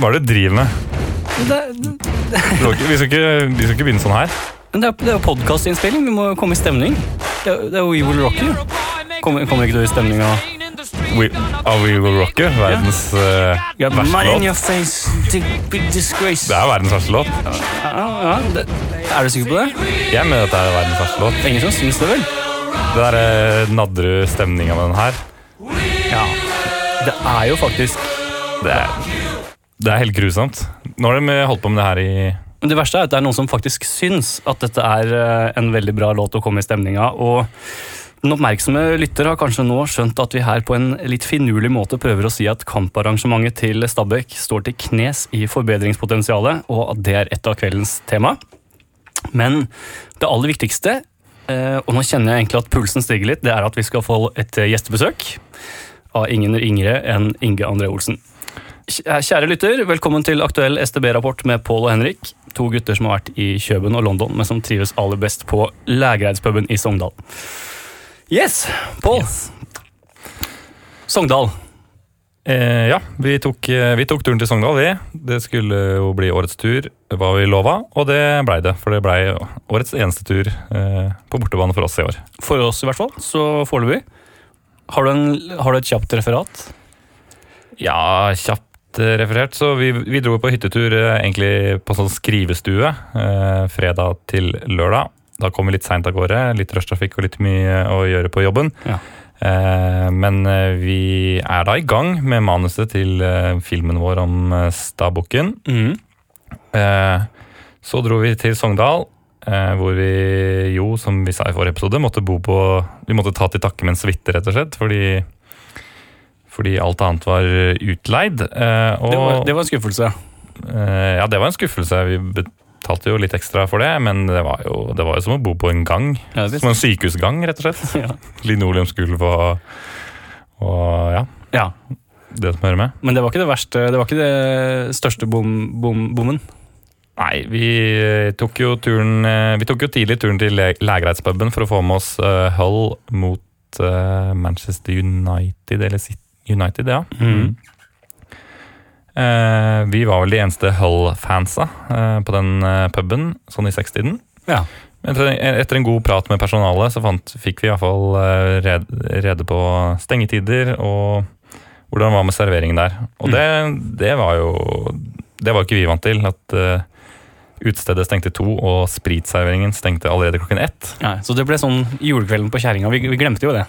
Hva er det du driver med? Det, Vi skal ikke, vi skal ikke begynne sånn her. det, er, det er jo podkastinnspilling. Vi må komme i stemning. Det er, det er We Will Rock You. Kommer, kommer ikke du i stemning av We, av We Will Rock You, verdens eh, ja, verste Money in låt. your face, disgrace. Det er verdens verste låt. Ja, ja, det, er du sikker på det? Jeg mener at det er verdens verste låt. Ingen som syns det, vel? Det der uh, Nadderud-stemninga med den her, Ja. Det er jo faktisk det er, det er helt grusomt. Nå har de holdt på med det her i Men det verste er at det er noen som faktisk syns at dette er eh, en veldig bra låt å komme i stemninga. Og den oppmerksomme lytter har kanskje nå skjønt at vi her på en litt finurlig måte prøver å si at kamparrangementet til Stabæk står til knes i forbedringspotensialet, og at det er et av kveldens tema. Men det aller viktigste, eh, og nå kjenner jeg egentlig at pulsen stiger litt, det er at vi skal få et gjestebesøk av ingen yngre enn Inge André Olsen. Kjæ- Kjære lytter, velkommen til aktuell STB-rapport med Pål og Henrik. To gutter som har vært i Kjøben og London, men som trives aller best på Lægreidspuben i Sogndal. Yes, Pål. Sogndal. Eh, ja, vi tok, eh, vi tok turen til Sogndal, vi. Det skulle jo bli årets tur, hva vi lova, og det blei det. For det blei årets eneste tur eh, på bortebane for oss i år. For oss i hvert fall, så foreløpig. Har, du en- har du et kjapt referat? Ja, kjapt eh, referert, så vi, vi dro på hyttetur eh, egentlig på sånn skrivestue eh, fredag til lørdag. Da kom vi litt seint av gårde, litt rushtrafikk og litt mye å gjøre på jobben. Ja. Eh, men vi er da i gang med manuset til filmen vår om Stabukken. Mm. Eh, så dro vi til Sogndal, eh, hvor vi jo, som vi sa i forrige episode, måtte bo på Vi måtte ta til takke med en suite, rett og slett, fordi, fordi alt annet var utleid. Eh, og, Det, var, det var en skuffelse. eh, ja, det var en skuffelse. Vi betalte jo litt ekstra for det, men det var jo, det var jo som å bo på en gang. Ja, Som en sykehusgang, rett og slett. ja. Linoleumsgulv og, og ja, ja, det som hører med. men det var ikke det verste. Det var ikke det største bom, bom, bommen. Nei, vi eh, tok jo turen eh, Vi tok jo tidlig turen til Le- for å få med oss eh, Hull mot eh, Manchester United, eller City United, ja. Mm. Eh, vi var vel de eneste Hull-fansa eh, på den eh, puben, sånn i sekstiden. Ja. Etter, etter en god prat med personalet, så fant, fikk vi iallfall eh, red, rede på stengetider og hvordan det var med serveringen der. Og Mm. det, det var jo Det var ikke vi vant til. At uh, utestedet stengte to, og spritserveringen stengte allerede klokken ett. Nei, så det ble sånn julekvelden på kjerringa. Vi, vi glemte jo det.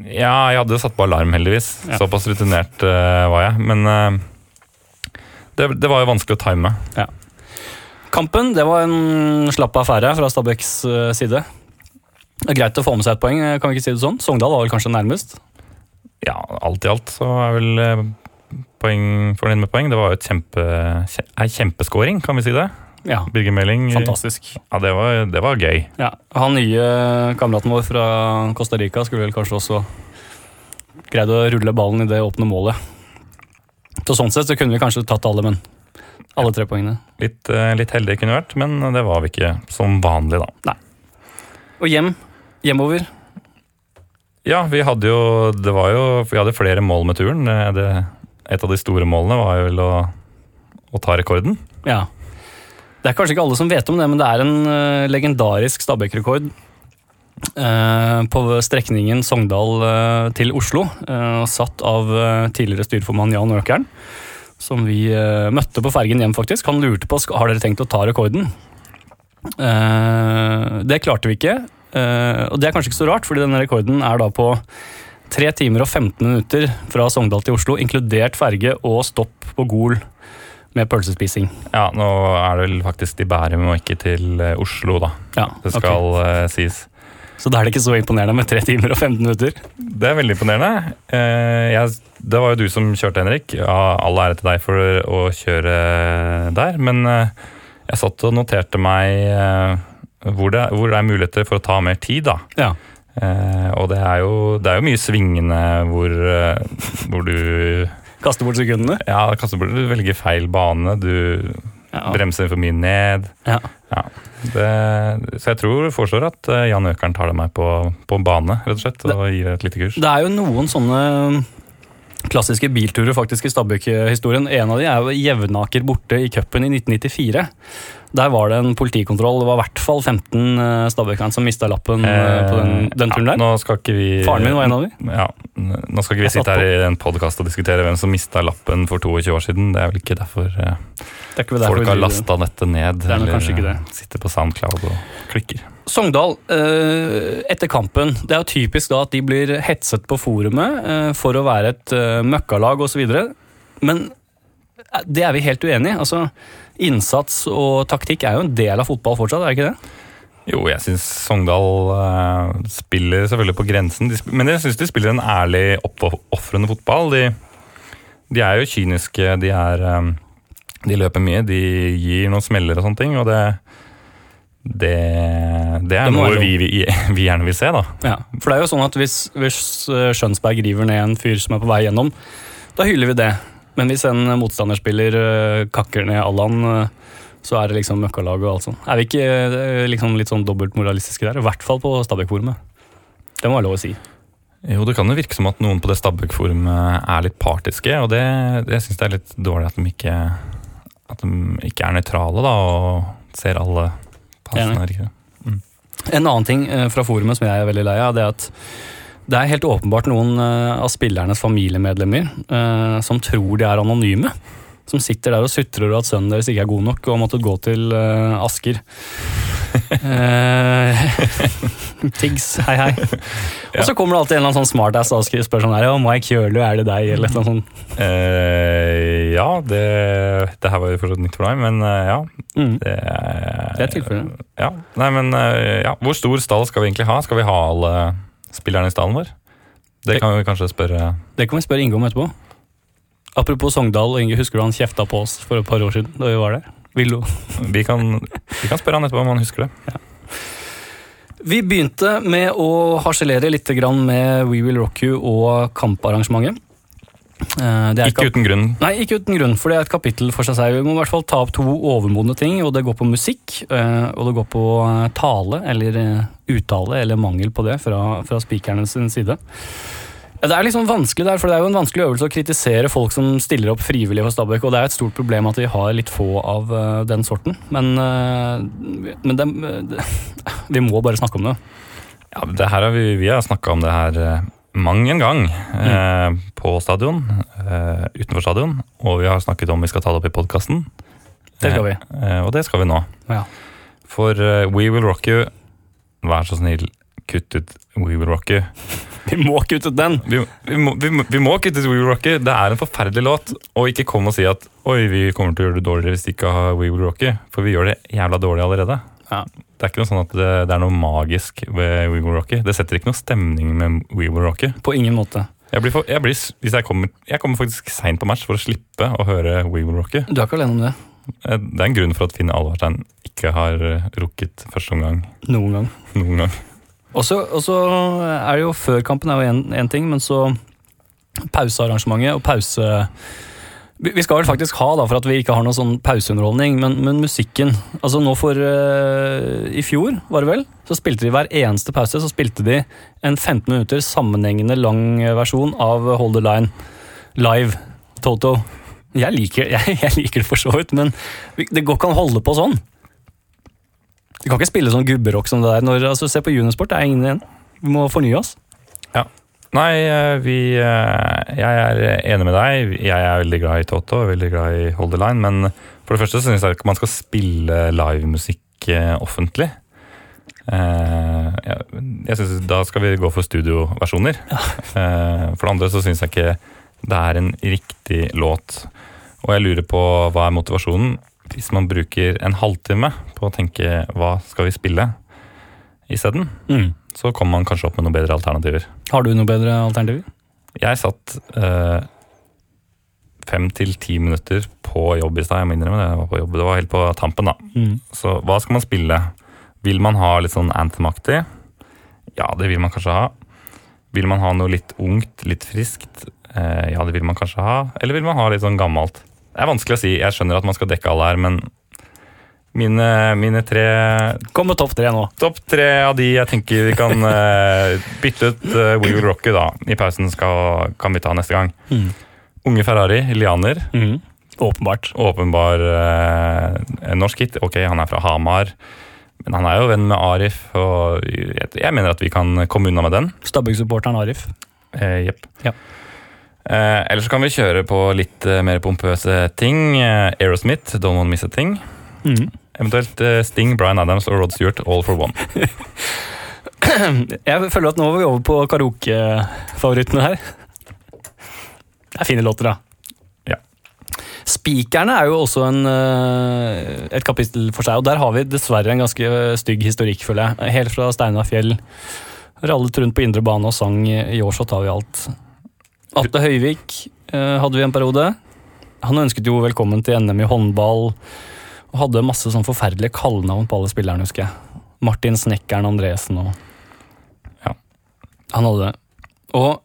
Ja, jeg hadde satt på alarm, heldigvis. Ja. Såpass rutinert uh, var jeg. Men uh, det, det var jo vanskelig å time. Kampen det var en slapp affære fra Stabæks eh, side. Det er greit å få med seg et poeng, kan vi ikke si det sånn? Sogndal var vel kanskje nærmest? Ja, alt i alt så er vel poeng, fornøyd med poeng. Det var jo et kjempe, ei kjempeskåring, kan vi si det? Ja, Birger Meling. fantastisk. Ja, det var, det var gøy. Ja, Han nye kameraten vår fra Costa Rica skulle vel kanskje også greid å rulle ballen i det åpne målet. Så sånn sett så kunne vi kanskje tatt alle, men alle tre poengene. Litt, eh, litt heldig kunne vært, men det var vi ikke som vanlig, da. Nei. Og hjem. Hjemover. Ja, vi hadde jo Det var jo Vi hadde flere mål med turen. Eh, Det, et av de store målene var jo vel å, å ta rekorden. Ja. Det er kanskje ikke alle som vet om det, men det er en uh, legendarisk Stabæk-rekord. eh, på strekningen Sogndal eh, til Oslo, satt av tidligere styreformann Jan Økern. Som vi møtte på fergen hjem, faktisk. Han lurte på har dere tenkt å ta rekorden. Det klarte vi ikke. og det er kanskje ikke så rart, fordi denne rekorden er da på 3 timer og 15 minutter fra Sogndal til Oslo, inkludert ferge og stopp på Gol med pølsespising. Ja, nå er det vel faktisk til Bærum og ikke til eh, Oslo, da. Ja, Det skal eh, sies. Så da er det ikke så imponerende med 3 timer og 15 minutter. Det er veldig imponerende. Eh, jeg, det var jo du som kjørte, Henrik. Ja, all ære til deg for å kjøre der. Men jeg satt og noterte meg hvor, det, hvor det er muligheter for å ta mer tid, da. Ja. Og det er, jo, det er jo mye svingende hvor, hvor du Kaste bort sekundene. Ja, kaste bort, du velger feil bane. Du Ja. bremser for mye ned. Ja. Ja. Det, så jeg tror du foreslår at eh, Jan Økern tar deg med på, på bane, rett og slett, og gir deg et lite kurs. Det er jo noen sånne klassiske bilturer faktisk i Stabøk-historien. En av de er jo Jevnaker borte i cupen i 1994. Der var det en politikontroll. Det var i hvert fall 15 uh, som mista lappen eh, på den, den turen ja, der. Nå skal ikke vi Faren min var en av dem. Ja, nå skal ikke vi sitte her i en podkast og diskutere hvem som mista lappen for 22 år siden. Det er vel ikke derfor eh, Det ikke derfor folk har lasta dette ned. er eller det. sitter på SoundCloud og klikker. Sogndal, eh, etter kampen Det er jo typisk da at de blir hetset på forumet eh, for å være et eh, møkkalag osv. Men eh, det er vi helt uenig i. Altså, innsats og taktikk er jo en del av fotball fortsatt, er det ikke det? Jo, jeg syns Sogndal uh, spiller selvfølgelig på grensen, de, men jeg syns de spiller en ærlig, oppofrende fotball. De, de er jo kyniske, de er um, De løper mye, de gir noen smeller og sånne ting, og det det, det er Det noe vi, vi, vi gjerne vil se, da. Ja, For det er jo sånn at hvis, hvis Skjønsberg river ned en fyr som er på vei gjennom, da hyller vi det. Men hvis en motstanderspiller eh, kakker ned Allan, eh, så er det liksom møkkalag og alt sånt. Er vi ikke eh, liksom litt sånn dobbeltmoralistiske der? I hvert fall på Stabæk-forumet. Det må være lov å si. Jo, det kan jo virke som at noen på det Stabæk-forumet er litt partiske, og det, det syns jeg er litt dårlig at de ikke, at de ikke er nøytrale, da, og ser alle passene Mm. En annen ting fra forumet som jeg er veldig lei av, det er at det er helt åpenbart noen eh, av spillernes familiemedlemmer eh, som tror de er anonyme. Som sitter der og sutrer over at sønnen deres ikke er god nok og har måttet gå til eh, Asker. Eh, Tiggs, hei hei. Og så kommer det alltid en eller annen sånn smartass og spør sånn her, ja, Mike Kjølu, er det deg? Eller noe sånt. Ja, det, det her var jo fortsatt nytt for meg, men ja. Mm. Det, er- Det er tilfellet. Ja, nei, men ja. Hvor stor stall skal vi egentlig ha? Skal vi ha alle spillerne i stallen vår? Det kan vi kanskje spørre Det kan vi spørre Inge om etterpå. Apropos Sogndal, Inge, husker du han kjefta på oss for et par år siden da vi var der? Vil du? Vi kan, vi kan spørre han etterpå om han husker det. Vi begynte med å harselere litt med We Will Rock You og kamparrangementet. Eh, Det Ikke uten grunn. Nei, ikke uten grunn, for det er et kapittel for seg selv. Vi må i hvert fall ta opp to overmodne ting, og det går på musikk, eh, og det går på eh, tale, eller uttale, eller mangel på det, fra, fra spikerne sin side. Det er liksom vanskelig der, for det er jo en vanskelig øvelse å kritisere folk som stiller opp frivillig for Stabæk, og det er et stort problem at vi har litt få av den sorten. Men, men det, vi må bare snakke om det. Ja, det her har vi, vi har snakka om det her mang en gang. Eh, på stadion, eh, utenfor stadion, og vi har snakket om vi skal ta det opp i podkasten. Det skal vi. Eh, og det skal vi nå. Ja. For eh, We Will Rock You, vær så snill, kutt ut We Will Rock You. Vi må kutte ut den! Vi, vi, må, vi, må, vi må kutte ut We Will Rock You. Det er en forferdelig låt. Og ikke kom og si at oi, vi kommer til å gjøre det dårligere hvis de ikke har We Will Rock You. For vi gjør det jævla dårlig allerede. Ja. Det er ikke noe sånn at det, det er noe magisk ved We Will Rocky. Det setter ikke noe stemning med We Will Rocky. På ingen måte. Jeg blir, for, jeg blir, hvis jeg, kommer, jeg kommer faktisk seint på match for å slippe å høre We Will Rocky. Du er ikke alene om det. Eh, Det er en grunn for at Finn Alvarstein ikke har eh, rukket første omgang Noen gang. noen gang. Og så og så er det jo før kampen er jo én ting, men så pausearrangementet og pause vi skal vel faktisk ha, da, for at vi ikke har noen sånn pauseunderholdning, men, men musikken Altså nå for uh, I fjor, var det vel, så spilte de hver eneste pause så spilte de en 15 minutter sammenhengende lang versjon av Hold the Line live. Toto. Jeg liker, jeg, jeg liker det for så vidt, men det går ikke an å holde på sånn. Vi kan ikke spille sånn gubberock som det der. Når, altså, se på Junisport, det er ingen igjen. Vi må fornye oss. Nei, eh, vi eh, Jeg er enig med deg. Jeg er veldig glad i Toto og veldig glad i Hold the Line. Men for det første så syns jeg ikke man skal spille livemusikk eh, offentlig. Jeg synes Da skal vi gå for studioversjoner. For det andre så syns jeg ikke det er en riktig låt. Og jeg lurer på hva er motivasjonen hvis man bruker en halvtime på å tenke hva skal vi spille isteden. Så kommer man kanskje opp med noen bedre alternativer. Har du noen bedre alternativer? Jeg satt eh, fem til ti minutter på jobb i stad. Jeg må innrømme det. Jeg var på jobb. Det var helt på tampen, da. Så hva skal man spille? Vil man ha litt sånn Anthem-aktig? Ja, det vil man kanskje ha. Vil man ha noe litt ungt, litt friskt? Eh, ja, det vil man kanskje ha. Eller vil man ha litt sånn gammelt? Det er vanskelig å si. Jeg skjønner at man skal dekke alle her, men Mine, mine tre Kom med topp tre nå. Topp tre av de jeg tenker vi kan uh, bytte ut uh, We Will Rock You da. I pausen skal, kan vi ta neste gang. Mm. Unge Ferrari, Lianer. Mm. Åpenbart. Åpenbar uh, norsk hit. Ok, han er fra Hamar. Men han er jo venn med Arif, og jeg, jeg mener at vi kan komme unna med den. Stabæk-supporteren Arif. Eh, Jepp. Ja. Eh, ellers så kan vi kjøre på litt eh, mer pompøse ting. Eh, Aerosmith, Don't Want Miss a Thing. Mm. Eventuelt eh, Sting, Bryan Adams og Rod Stewart, All for One. Jeg føler at nå var vi over på karaokefavorittene her. Det er fine låter, da. Ja. Spikerne er jo også en, eh, et kapittel for seg, og der har vi dessverre en ganske stygg historikk, føler jeg. Helt fra Steinar Fjell. Rallet rundt på indre bane og sang i år så tar vi alt. Atle Høyvik eh, hadde vi en periode. Han ønsket jo velkommen til NM i håndball, og hadde masse sånn forferdelige kallenavn på alle spillerne, husker jeg. Martin Snekkeren Andresen og Ja. Han hadde det. Og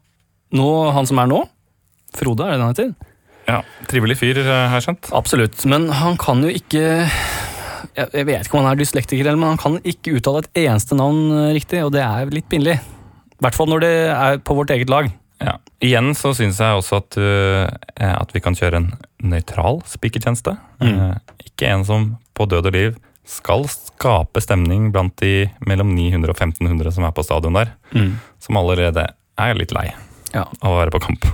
nå, han som er nå, Frode, er det han heter? Ja, Trivelig fyr, eh, har jeg skjønt. Absolutt. Men han kan jo ikke Jeg vet ikke om han er dyslektiker, eller, men han kan ikke uttale et eneste navn eh, riktig, og det er litt pinlig. I hvert fall når det er på vårt eget lag. Ja. Igjen så syns jeg også at, uh, at vi kan kjøre en nøytral spikertjeneste. Mm. Uh, ikke en som på død og liv skal skape stemning blant de mellom 900 og 1500 som er på stadion der. Som allerede er litt lei Ja. av å være på kamp.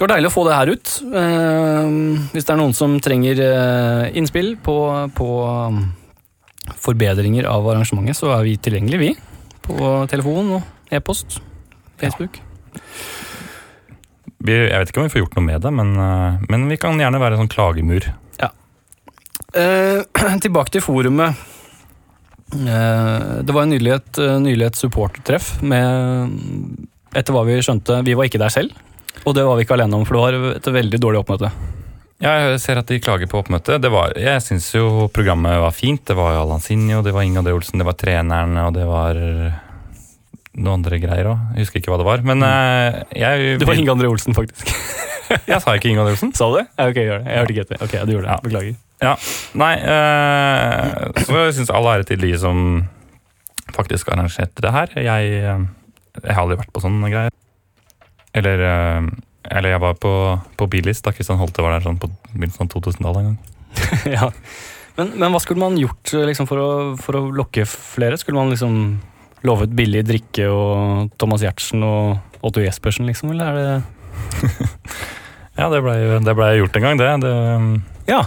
Det var deilig å få det her ut. Eh, hvis det er noen som trenger eh, innspill på, på um, forbedringer av arrangementet, så er vi tilgjengelige, vi. På telefon og e-post. Facebook. Vi, jeg vet ikke om vi får gjort noe med det, men, uh, men vi kan gjerne være en sånn klagemur. Eh, tilbake til forumet. Eh, det var nylig et, eh, nylig et supportertreff med Etter hva vi skjønte, vi var ikke der selv. Og det var vi ikke alene om, for det var et veldig dårlig oppmøte. Ja, jeg ser at de klager på oppmøtet. Det var, jeg syns jo programmet var fint. Det var Alansinho, det var Inga André Olsen, det var treneren, og det var noen andre greier òg. Husker ikke hva det var. Men uh, jeg Det var Inge André Olsen, faktisk. Jeg sa ikke Inge André Olsen. Sa du det? Ja, ok, gjør det. Jeg hørte ikke etter. Ok, du gjorde det. Ja. Beklager. Ja, nei uh, Så jeg syns all ære til de som faktisk arrangerte det her. Jeg, eh, jeg har aldri vært på sånne greier. Eller, eller jeg var på, på Billis da Kristian Holte var der sånn på begynnelsen av 2000-tallet en gang. ja. men, men hva skulle man gjort liksom, for, å, for å lokke flere? Skulle man liksom lovet billig drikke og Thomas Giertsen og Otto Jespersen, liksom? Eller er det Ja, det blei ble gjort en gang, det. det. Ja,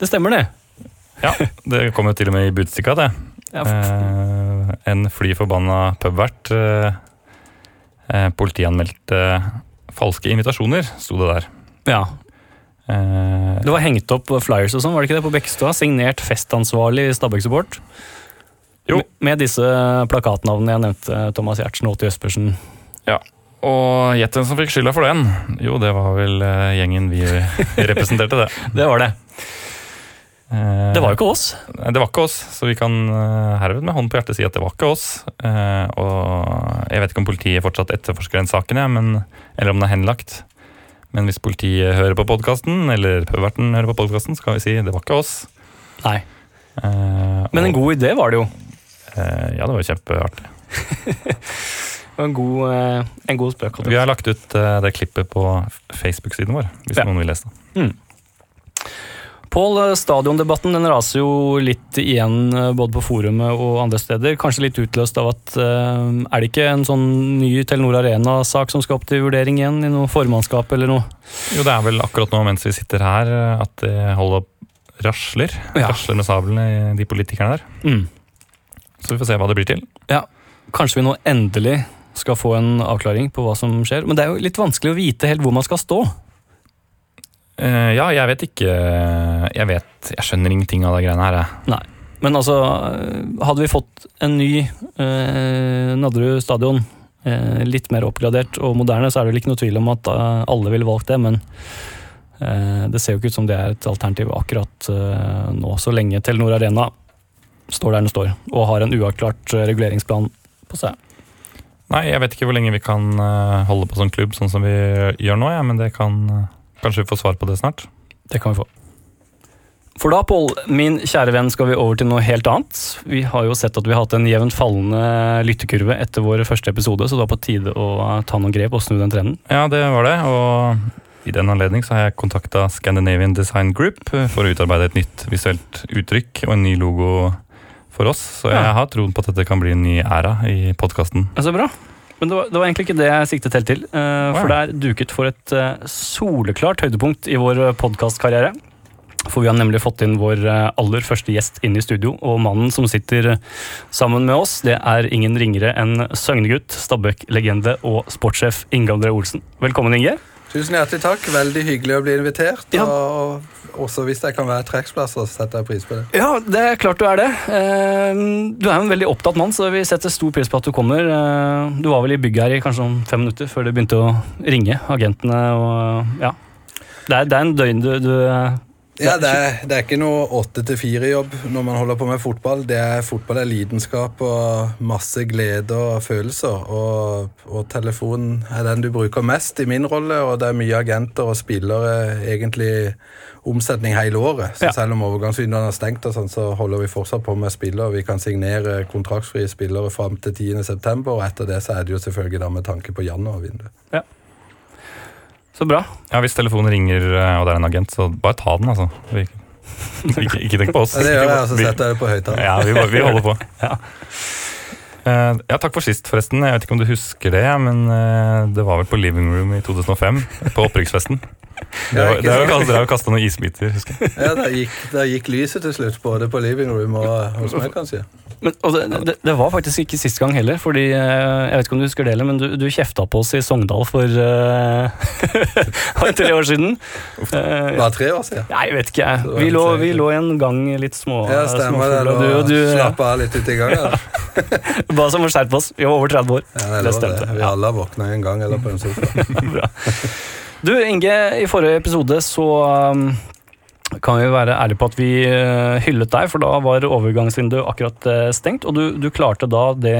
det stemmer, det. Ja, Det kom jo til og med i Budstikka, det. Ja, Eh, en fly forbanna pubvert eh, eh, politianmeldte falske invitasjoner, sto det der. ja. Eh, Det var hengt opp flyers og sånn, var det ikke det, på Bekkestua? Signert festansvarlig i Stabæk Support. Jo. Med, disse plakatnavnene jeg nevnte, Thomas Giertsen og Otto Jespersen. Og gjett hvem som fikk skylda for den? Jo, det var vel eh, gjengen vi representerte, det. Det var det. Eh, Det var jo ikke oss. Det var ikke oss, så vi kan eh, herved med hånd på hjertet si at det var ikke oss. Og jeg vet ikke om politiet fortsatt etterforsker den saken, men, eller om den er henlagt. Men hvis politiet hører på podkasten, eller pubverten hører på podkasten, så kan vi si det var ikke oss. Nei. Eh, Men en god idé var det jo. Eh, Ja, det var jo kjempeartig. En god, eh, en god spøk. Vi har lagt ut eh, det klippet på Facebook-siden vår, hvis Ja. noen vil lese det. Pål, eh, stadiondebatten den raser jo litt igjen både på forumet og andre steder. Kanskje litt utløst av at Er det ikke en sånn ny Telenor Arena-sak som skal opp til vurdering igjen? I noe formannskap eller noe? Jo, det er vel akkurat nå mens vi sitter her at det holder rasler. Ja. Rasler med sablene, de politikerne der. Mm. Så vi får se hva det blir til. Ja, Kanskje vi nå endelig skal få en avklaring på hva som skjer. Men det er jo litt vanskelig å vite helt hvor man skal stå. Uh, ja, jeg vet ikke Jeg vet Jeg skjønner ingenting av de greiene her, jeg. Men altså, eh, hadde vi fått en ny uh, Nadderud stadion, uh, litt mer oppgradert og moderne, så er det vel ikke noe tvil om at uh, alle ville valgt det, men det ser jo ikke ut som det er et alternativ akkurat nå, så lenge Telenor Arena står der den står, og har en uavklart eh, reguleringsplan på seg. Nei, jeg vet ikke hvor lenge vi kan eh, holde på som klubb sånn som vi gjør nå, ja, men det kan eh, Kanskje vi får svar på det snart. Det kan vi få. For da, Pål, min kjære venn, skal vi over til noe helt annet. Vi har jo sett at vi har hatt en jevnt fallende lyttekurve etter vår første episode, så det var på tide å ta noen grep og snu den trenden. Ja, det var det. Og i den anledning så har jeg kontakta Scandinavian Design Group for å utarbeide et nytt visuelt uttrykk og en ny logo for oss. Så jeg har troen på at dette kan bli en ny æra i podkasten. Så bra. Men det var, det var egentlig ikke det jeg siktet helt til. Uh, for det er duket for et uh, soleklart høydepunkt i vår podkastkarriere. For vi har nemlig fått inn vår eh, aller første gjest inn i studio. Og mannen som sitter sammen med oss, det er ingen ringere enn Søgnegutt, Stabæk-legende og sportssjef Inge André Olsen. Velkommen, Inge. Tusen hjertelig takk. Veldig hyggelig å bli invitert. Ja. Og også hvis jeg kan være trekkplass, så setter jeg pris på det. Ja, det er klart du er det. Eh, Du er jo en veldig opptatt mann, så vi setter stor pris på at du kommer. Eh, Du var vel i bygget her i kanskje om fem minutter før det begynte å ringe agentene og ja. Det er, det er en døgn du, du Ja, det er, det er ikke noe åtte til fire-jobb når man holder på med fotball. Det er Fotball er lidenskap og masse glede og følelser. Og, og telefonen er den du bruker mest i min rolle, og det er mye agenter og spillere egentlig omsetning hele året. Så Ja. selv om overgangsvinduene er stengt, og sånn, så holder vi fortsatt på med spillere. Vi kan signere kontraktsfrie spillere fram til 10.9., og etter det så er det jo selvfølgelig da med tanke på januarvinduet. Så bra. Ja, Hvis telefonen ringer eh, og det er en agent, så bare ta den, altså. Vi, ikke, ikke tenk på oss. Ja, det gjør jeg, også, setter det på høyttaler. Ja, vi, vi holder på. Ja. Eh, ja, takk for sist, forresten. Jeg vet ikke om du husker det, men eh, det var vel på Living Room i 2005, på opprykksfesten. Det det jo? Dere har kasta noen isbiter, husker jeg. Ja, det gikk, der gikk lyset til slutt, både på living room og hos meg, kanskje. Men, og det, det, var faktisk ikke sist gang heller, fordi eh, jeg vet ikke om du husker det, eller, men du, du kjefta på oss i Sogndal for uh, tre år siden. Det var tre år siden. Nei, jeg vet ikke Vi lå, vi lå en gang litt små Ja, stemmer det. du, Du, Slapp av litt uti gangen. Bare som å skjerpe oss. Vi var over 30 år. Ja, det, Det stemte, det. Vi alle våkna en gang eller på en sofa. Bra. Du, Inge, i forrige episode så um, kan vi være ærlige på at vi uh, hyllet deg, for da var overgangsvinduet akkurat uh, stengt, og du, du klarte da det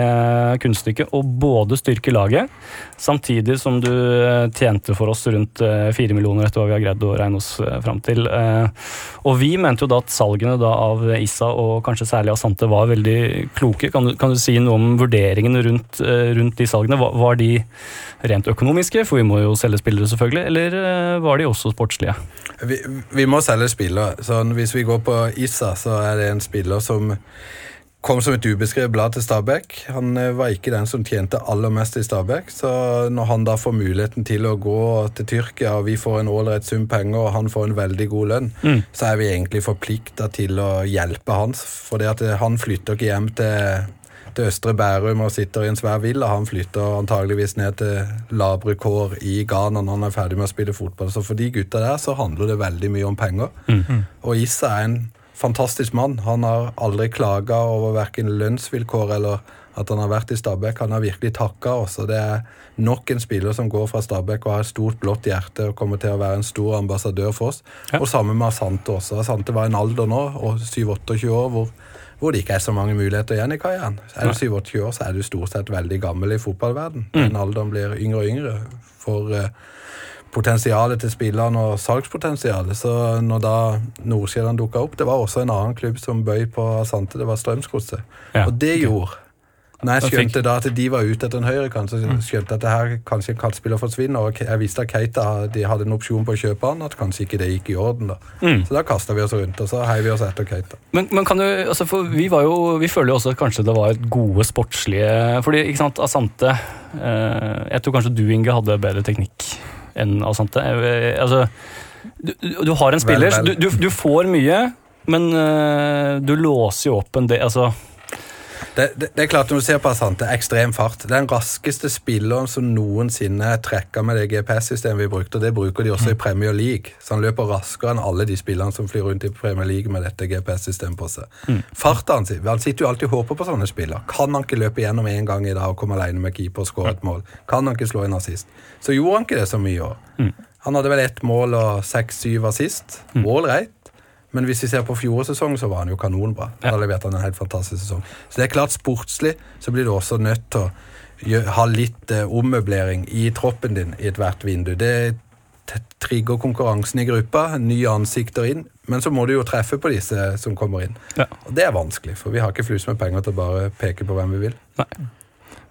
kunststykket å både styrke laget, samtidig som du uh, tjente for oss rundt fire millioner etter hva vi har greid å regne oss fram til. Og vi mente jo da at salgene da av Issa og kanskje særlig Asante var veldig kloke. Kan du, kan du si noe om vurderingene rundt, rundt de salgene? Var, var de rent økonomiske, for vi må jo selge spillere selvfølgelig, eller var de også sportslige? Vi, vi må selge spillere. Sånn, hvis vi går på Issa, så er det en spiller som kom som et ubeskrevet blad til Stabæk. Han eh, var ikke den som tjente aller mest i Stabæk. Så når han da får muligheten til å gå til Tyrkia, og vi får en ålreit sum penger, og han får en veldig god lønn, Mm. så er vi egentlig forplikta til å hjelpe hans. For det at han flytter ikke hjem til, til Østre Bærum og sitter i en svær villa. Han flytter antageligvis ned til labre kår i Ghana når han er ferdig med å spille fotball. Så for de gutta der så handler det veldig mye om penger. Mm. Og Issa er en fantastisk mann. Han har aldri klaga over verken lønnsvilkår eller at han har vært i Stabæk. Han har virkelig takka oss. og Det er nok en spiller som går fra Stabæk og har et stort, blått hjerte og kommer til å være en stor ambassadør for oss. Ja. Og sammen med Asante også. Asante var en alder nå, og 7-28 år, hvor, hvor det ikke er så mange muligheter igjen i karrieren. Er du 27 år, så er du stort sett veldig gammel i fotballverden. Den alderen blir yngre og yngre. for... eh, potensialet til spillerne og salgspotensialet. Så når da Nordsjælland dukka opp, det var også en annen klubb som bøy på Asante, det var Strømsgodset. Ja, og det gjorde når jeg skjønte da at de var ute etter en høyrekant, så skjønte jeg at det her kanskje en kantspiller forsvinner. Og jeg visste at Keita de hadde en opsjon på å kjøpe han, at kanskje ikke det gikk i orden. da. Mm. Så da kasta vi oss rundt, og så heiv vi oss etter Keita. Men, men kan du, altså for vi, var jo, vi føler jo også at kanskje det var gode sportslige Fordi, ikke sant, Asante eh, Jeg tror kanskje du, Inge, hadde bedre teknikk enn Asante. Eh, altså, du, du har en spiller, vel. Du, du, du får mye, men eh, du låser jo opp en del Altså, Det, det, det er klart Når du ser på Asante, ekstrem fart. Den raskeste spilleren som noensinne trekker med det GPS-systemet vi brukte. og Det bruker de også i Premier League. Så han løper raskere enn alle de spillerne som flyr rundt i Premier League med dette GPS-systemet på seg. Farta hans Han sitter jo alltid og håper på sånne spillere. Kan han ikke løpe gjennom én gang i dag og komme alene med keeper og skåre et mål? Kan han ikke slå en assist? Så gjorde han ikke det så mye i år. Han hadde vel ett mål og seks-syv assist. Ålreit. Men hvis vi ser på fjorårets sesong, så var han jo kanonbra. Da leverte han en helt fantastisk sesong. Så det er klart, sportslig så blir du også nødt til å ha litt eh, ommøblering i troppen din i ethvert vindu. Det trigger konkurransen i gruppa, nye ansikter inn. Men så må du jo treffe på disse som kommer inn. Ja. Og det er vanskelig, for vi har ikke flus med penger til å bare peke på hvem vi vil.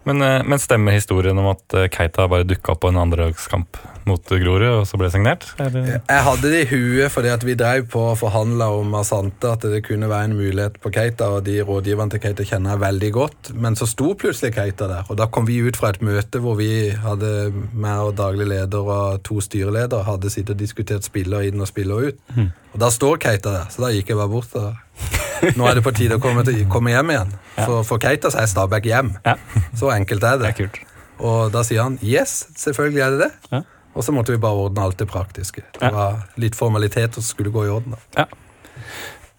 Men, eh, men stemmer historien om at eh, Keita bare dukka opp på en andredagskamp mot Grorud, og så ble signert? Eller? Jeg hadde det i huet fordi at vi drev på og forhandla om Asante, at det kunne være en mulighet på Keita, og de rådgiverne til Keita kjenner jeg veldig godt. Men så sto plutselig Keita der, og da kom vi ut fra et møte hvor vi hadde meg og daglig leder og to styreledere hadde sittet og diskutert spiller inn og spiller ut. Og da står Keita der, så da gikk jeg bare bort og Nå er det på tide å komme, til, komme hjem igjen. For for Keita så er Stabæk hjem. Ja. Så enkelt er det. Det er. Og da sier han yes, selvfølgelig er det det. Ja. Og så måtte vi bare ordne alt det praktiske. Det Ja. var litt formaliteter som skulle gå i orden.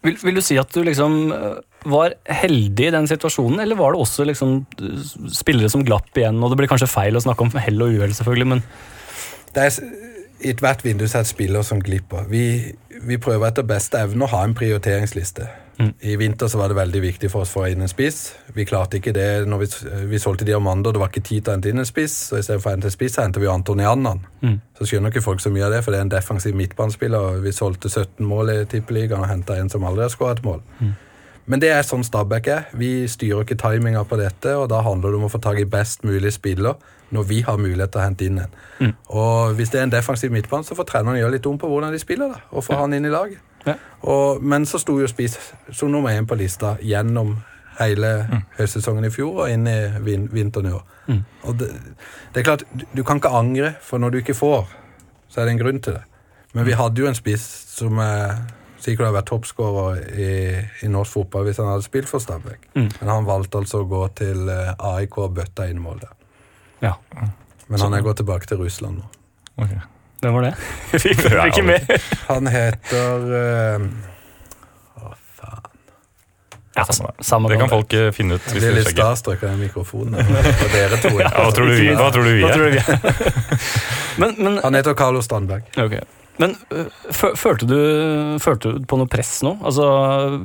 Vil, vil du si at du liksom øh, var heldig i den situasjonen, eller var det også liksom øh, spillere som glapp igjen? Og det blir kanskje feil å snakke om hell og uhell, selvfølgelig, men Det er I ethvert vindu er det spiller som glipper. Vi, vi prøver etter beste evne å ha en prioriteringsliste. Mm. I vinter så var det veldig viktig for oss å få inn en spiss. Vi klarte ikke det når vi, vi solgte Diamando. Det var ikke tid til å hente inn en spiss, så istedenfor å hente en spiss, så henter vi Anton Jannan. Mm. Så skjønner ikke folk så mye av det, for det er en defensiv midtbanespiller. Vi solgte 17 mål i Tippeligaen og henta en som aldri har skåret et mål. Men det er sånn Stabæk er. Vi styrer ikke timinga på dette, og da handler det om å få tak i best mulig spiller når vi har mulighet til å hente inn en. Mm. Og hvis det er en defensiv midtbane, så får treneren gjøre litt om på hvordan de spiller, da, og få han inn i laget. Ja. Og, men så sto jo Spiss som nummer én på lista gjennom hele høstsesongen i fjor og inn i vin vinteren i år. Mm. Og det, det er klart, du, kan ikke angre, for når du ikke får, så er det en grunn til det. Men vi hadde jo en spiss som eh, sikkert hadde vært toppskårer i, i norsk fotball hvis han hadde spilt for Stabæk. Mm. Men han valgte altså å gå til eh, AIK og bøtta inn mål der. Ja. Men han er gått tilbake til Russland nå. Ok. Hvem var det? Vi fikk ikke med. Han heter uh, Å, faen. Ja, Samme det. samme Det kan det. folk eh, finne ut hvis blir de litt sjekker. starstruck av den mikrofonen. Og dere to. Ja, hva tror du vi, hva tror du vi er? tror du vi er? men, men, Han heter Carlo Strandberg. ok. men øh, følte, du, følte du på noe press nå? Altså,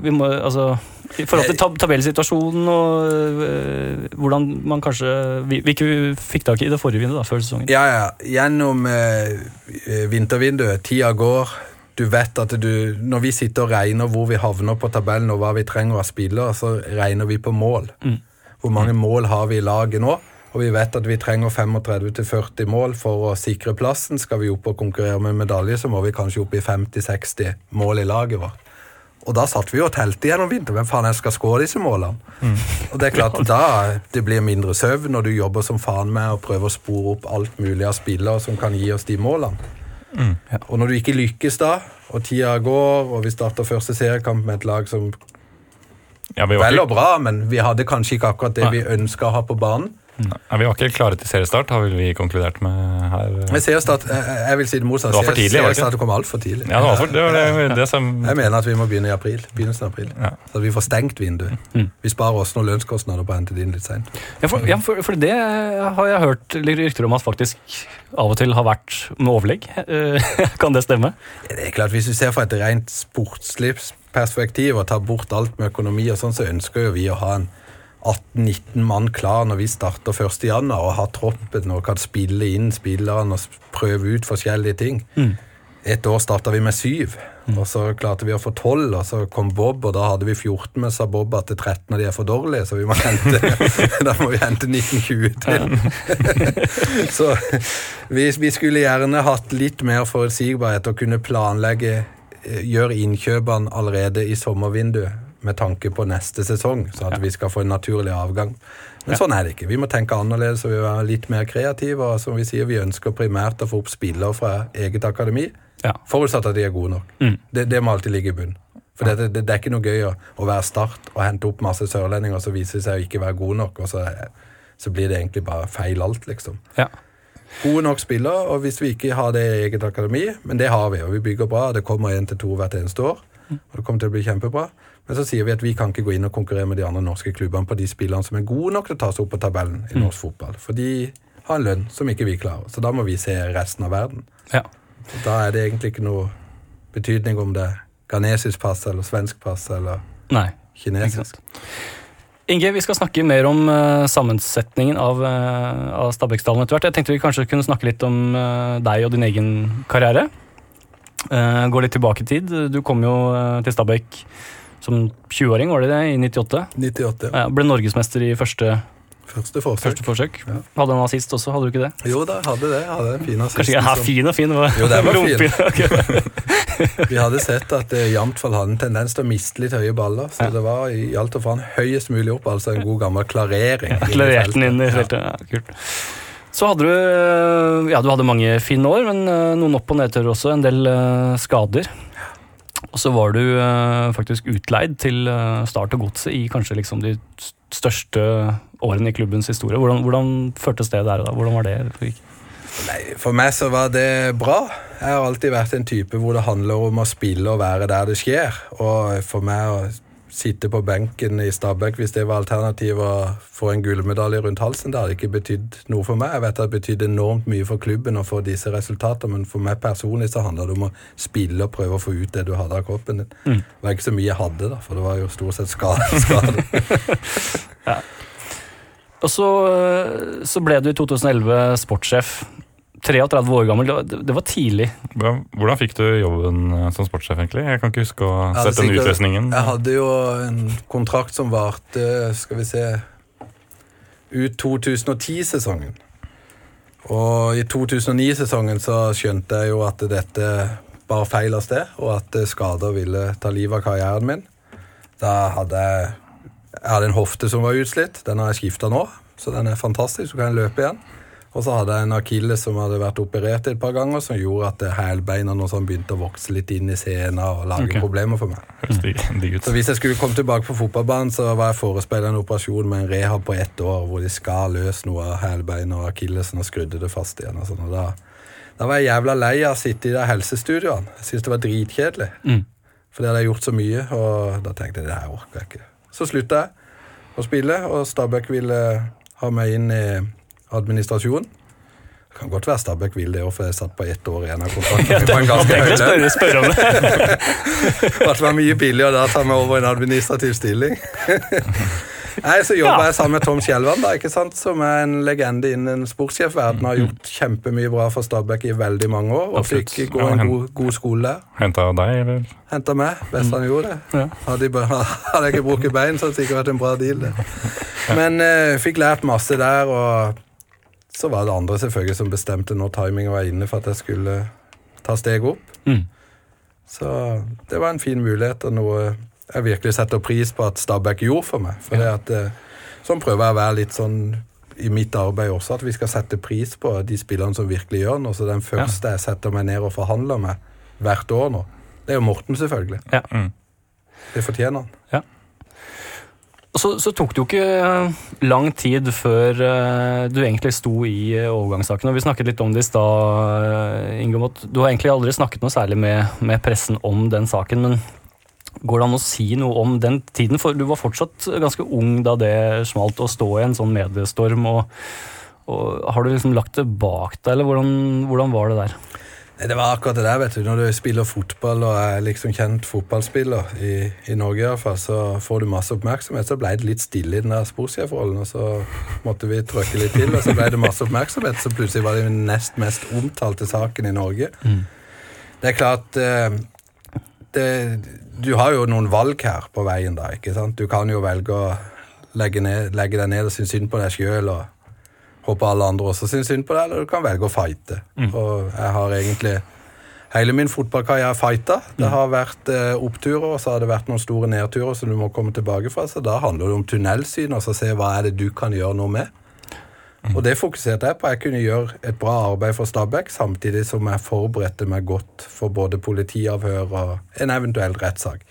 vi må, altså I forhold til tab tabellsituasjonen og øh, hvordan man kanskje vi, vi ikke fikk tak i det forrige vinduet da, før sesongen. Ja, ja. Gjennom eh, vintervinduet. Tida går. Du vet at du Når vi sitter og regner hvor vi havner på tabellen og hva vi trenger av spillere, så regner vi på mål. Mm. Hvor mange mål har vi i laget nå? Og vi vet at vi trenger 35-40 mål for å sikre plassen. Skal vi opp og konkurrere med medalje, så må vi kanskje opp i 50-60 mål i laget vårt. Og da satt vi og telte gjennom vinteren. Hvem faen jeg skal skåre disse målene? Og det er klart, da det blir mindre søvn når du jobber som faen med å prøve å spore opp alt mulig av spillere som kan gi oss de målene. Og når du ikke lykkes da, og tida går, og vi starter første seriekamp med et lag som Ja, Vel og bra, men vi hadde kanskje ikke akkurat det Nei. vi ønska å ha på banen. Ja, vi var ikke klare til seriestart, har vi konkludert med her. Men seriestart, jeg, jeg vil si det motsatte. Det var for tidlig? Seriestart kom altfor tidlig. Ja, det var, for, det, var det, det som Jeg mener at vi må begynne i april. Begynnelsen av april. Ja. Så vi får stengt vinduet. Mm. Vi sparer oss noen lønnskostnader på å hente det inn litt seint. Ja, for, ja, for, for det har jeg hørt litt rykter om at faktisk av og til har vært med overlegg. Eh, kan det stemme? Det er klart, Hvis du ser fra et rent sportslig perspektiv og tar bort alt med økonomi, og sånn, så ønsker jo vi å ha en 18-19 mann klar når vi starter 1. januar, og har troppen og kan spille inn spillerne og prøve ut forskjellige ting. Mm. Et år starta vi med syv, og så klarte vi å få tolv, og så kom Bob, og da hadde vi 14, men sa Bob at 13 av de er for dårlige, så vi må hente, da må vi hente 1920 til. så vi, vi skulle gjerne hatt litt mer forutsigbarhet og kunne planlegge, eh, gjøre innkjøpene allerede i sommervinduet med tanke på neste sesong, så at vi skal få en naturlig avgang. Men Ja. sånn er det ikke. Vi må tenke annerledes og vi må være litt mer kreative. Og som vi sier, vi ønsker primært å få opp spillere fra eget akademi, Ja. forutsatt at de er gode nok. Mm. Det, det må alltid ligge i bunnen. For det, det, det er ikke noe gøy å, å være Start og hente opp masse sørlendinger, og så viser det seg å ikke være gode nok, og så, så blir det egentlig bare feil alt, liksom. Ja. Gode nok spillere, og hvis vi ikke har det i eget akademi, men det har vi, og vi bygger bra, det kommer én til to hvert eneste år, og det kommer til å bli kjempebra. Men så sier vi at vi kan ikke gå inn og konkurrere med de andre norske klubbene på de spillerne som er gode nok til å ta seg opp på tabellen i norsk fotball. For de har en lønn som ikke vi klarer. Så da må vi se resten av verden. ja. Så da er det egentlig ikke noe betydning om det er ghanesisk pass eller svensk pass eller Nei. Kinesisk. Inge, vi skal snakke mer om uh, sammensetningen av, uh, av Stabæk-stallen etter hvert. Jeg tenkte vi kanskje kunne snakke litt om uh, deg og din egen karriere. Uh, gå litt tilbake i tid. Du kom jo til Stabæk som 20-åring, var det det? I 98? 98, ja. Ja, ble norgesmester i første, Første forsøk. første forsøk. Ja. Hadde en assist også, hadde du ikke det? Jo da, hadde det. Hadde en fin assist. Kanskje ikke ja, fin og fin. var- Jo, den var fin. Vi hadde sett at eh, Jamtfall hadde en tendens til å miste litt høye baller, så det var i alt og faen høyest mulig opp, altså en god gammel klarering. Ja, Klarerte den inn i Ja. feltet. Ja, kult. Så hadde du Ja, du hadde mange fine år, men eh, noen opp- og nedturer også. En del eh, skader. Og så var du eh, faktisk utleid til eh, Start og Godset i kanskje liksom de største årene i klubbens historie. Hvordan, hvordan føltes det der? da? Hvordan var det? Nei, For meg så var det bra. Jeg har alltid vært en type hvor det handler om å spille og være der det skjer. Og for meg å sitte på benken i Stabæk hvis det var alternativet å få en gullmedalje rundt halsen, det hadde ikke betydd noe for meg. Jeg vet at det betydde enormt mye for klubben å få disse resultatene, men for meg personlig så handler det om å spille og prøve å få ut det du hadde av kroppen din. Mm. Det var ikke så mye jeg hadde, da, for det var jo stort sett skade. skade. Og så, eh, så ble du i 2011 sportssjef. 33 år gammel. Det var- Det var tidlig. Hvordan hvordan fikk du jobben eh, som sportssjef, egentlig? Jeg kan ikke huske å sette den utløsningen. Jeg hadde jo en kontrakt som varte, skal vi se Ut 2010-sesongen. Og i 2009-sesongen så skjønte jeg jo at dette bar feil av sted, og at skader ville ta livet av karrieren min. Da hadde jeg Jeg hadde en hofte som var utslitt. Den har jeg skifta nå, så den er fantastisk. Så kan jeg løpe igjen. Og så hadde jeg en akilles som hadde vært operert et par ganger, som gjorde at hælbeina sånn begynte å vokse litt inn i sena og lage okay. problemer for meg. Så hvis jeg skulle komme tilbake på fotballbanen, så var jeg forespeila en operasjon med en rehab på ett år, hvor de skar løs noe av hælbeina og akillesen og skrudde det fast igjen. Og sånn. og da, da var jeg jævla lei av å sitte i de helsestudioene. Jeg syntes det var dritkjedelig. Mm. For det hadde jeg gjort så mye, og da tenkte jeg det her orker jeg ikke. Så slutta jeg å spille, og Stabæk ville ha meg inn i administrasjonen. Det kan godt være Stabæk vil det for jeg satt på ett år igjen av kontrakten. en ganske høy spørre, spørre om det. Det var mye billigere da ta meg over en administrativ stilling. Nei, Så jobba Ja. jeg sammen med Tom Skjelvan, da, ikke sant? som er en legende innen sportssjefverdenen. Har gjort kjempemye bra for Stabæk i veldig mange år, og Absolutt. fikk gå en god, god skole der. Henta deg, eller? Henta meg, best han gjorde det. Ja. Hadde, jeg hadde jeg ikke brukket bein, så hadde det sikkert vært en bra deal. det. Men eh, fikk lært masse der, og så var det andre selvfølgelig som bestemte når timingen var inne for at jeg skulle ta steg opp. Mm. Så det var en fin mulighet, og noe jeg virkelig setter pris på at Stabæk gjorde for meg. For det at, eh, sånn prøver jeg å være litt sånn i mitt arbeid også, at vi skal sette pris på de spillerne som virkelig gjør noe. Så den første jeg setter meg ned og forhandler med hvert år nå, det er jo Morten, selvfølgelig. Ja. Mm. Det fortjener han. Og så, så tok det jo ikke eh, lang tid før eh, du egentlig sto i eh, overgangssaken. og Vi snakket litt om det i stad, Inge. Du har egentlig aldri snakket noe særlig med, med pressen om den saken. men Går det an å si noe om den tiden? For du var fortsatt ganske ung da det smalt å stå i en sånn mediestorm. og, og Har du liksom lagt det bak deg, eller hvordan, hvordan var det der? Nei, Det var akkurat det der, vet du. Når du spiller fotball og er liksom kjent fotballspiller i, i Norge, i hvert fall, så får du masse oppmerksomhet. Så ble det litt stille i den der sportssjefrollen, og så måtte vi trøkke litt til, og så ble det masse oppmerksomhet. Så plutselig var det den nest mest omtalte saken i Norge. Det er klart eh, det, Du har jo noen valg her på veien, da. ikke sant? Du kan jo velge å legge, ned, legge deg ned og synes synd på deg sjøl. Og håper alle andre også syns synd på deg, eller du kan velge å fighte. Og jeg har egentlig hele min fotballkarriere fighta. Det har vært eh, oppturer, og så har det vært noen store nedturer som du må komme tilbake fra. Så da handler det om tunnelsyn, og så se hva er det du kan gjøre noe med. Og det fokuserte jeg på. Jeg kunne gjøre et bra arbeid for Stabæk, samtidig som jeg forberedte meg godt for både politiavhør og en eventuell rettssak.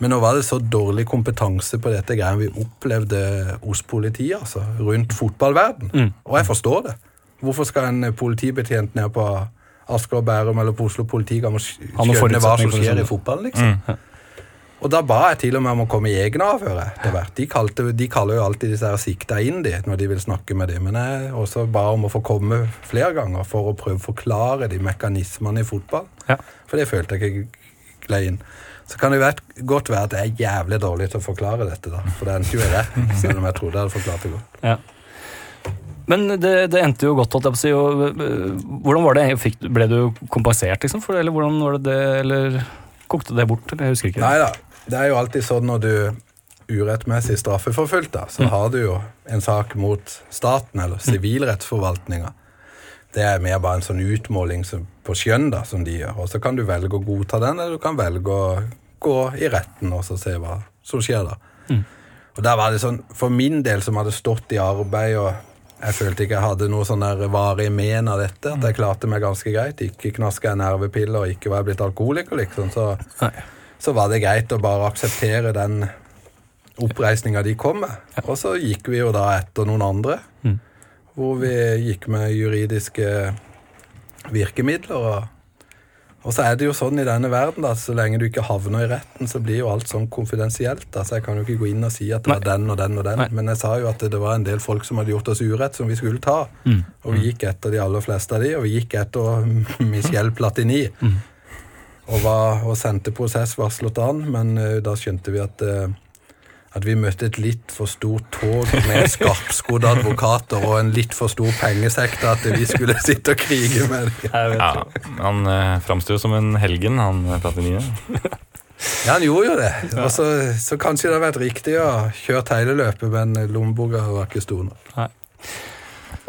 Men nå var det så dårlig kompetanse på dette greia vi opplevde hos politiet, altså, rundt fotballverden. Og jeg forstår det. Hvorfor skal en politibetjent ned på Asker og Bærum eller på Oslo politikammer skjønne hva som skjer i fotballen, liksom? Og da ba jeg til og med om å komme i egne avhør. etter hvert. De, kalte, de kaller jo alltid disse her sikta inn de, når de vil snakke med dem. Men jeg også ba om å få komme flere ganger for å prøve å forklare de mekanismene i fotball. Ja. For det følte jeg ikke ble inn. Så kan det godt være at jeg er jævlig dårlig til å forklare dette, da. For det endte jo i retten, selv om jeg trodde jeg hadde forklart det godt. Ja. Men det, det endte jo godt, holdt jeg på å si. Og, øh, hvordan var det? Fikk, ble du kompensert, liksom? For det, eller hvordan var det det Eller kokte det bort? Eller jeg husker ikke. Nei da. Det er jo alltid sånn når du urettmessig straffeforfulgt, da, så har du jo en sak mot staten, eller sivilrettsforvaltninga. Det er mer bare en sånn utmåling på skjønn da, som de gjør. Og så kan du velge å godta den, eller du kan velge å gå i retten og så se hva som skjer da. Og der var det sånn, For min del som hadde stått i arbeid og jeg følte ikke jeg hadde noe sånn der varig men av dette, at jeg klarte meg ganske greit. Ikke knaska en nervepille og ikke var jeg blitt alkoholiker, liksom. Så, så var det greit å bare akseptere den oppreisninga de kom med. Og så gikk vi jo da etter noen andre, Mm. hvor vi gikk med juridiske virkemidler. Og, og så er det jo sånn i denne verden at så lenge du ikke havner i retten, så blir jo alt sånn konfidensielt. da, Så jeg kan jo ikke gå inn og si at det var Nei. den og den og den. Nei. Men jeg sa jo at det var en del folk som hadde gjort oss urett, som vi skulle ta. Mm. Og vi gikk etter de aller fleste av de, og vi gikk etter Michel Platini. Mm. Og, var, og sendte prosessvarslet an, men uh, da skjønte vi at, eh, at vi møtte et litt for stort tog med skarpskodde advokater og en litt for stor pengesekk at vi skulle sitte og krige med dem. Ja, han eh, framsto jo som en helgen, han eh, Platini. Ja, han gjorde jo det. Og så, så kanskje det hadde vært riktig å kjøre hele løpet, men lommeboka var ikke stor nok.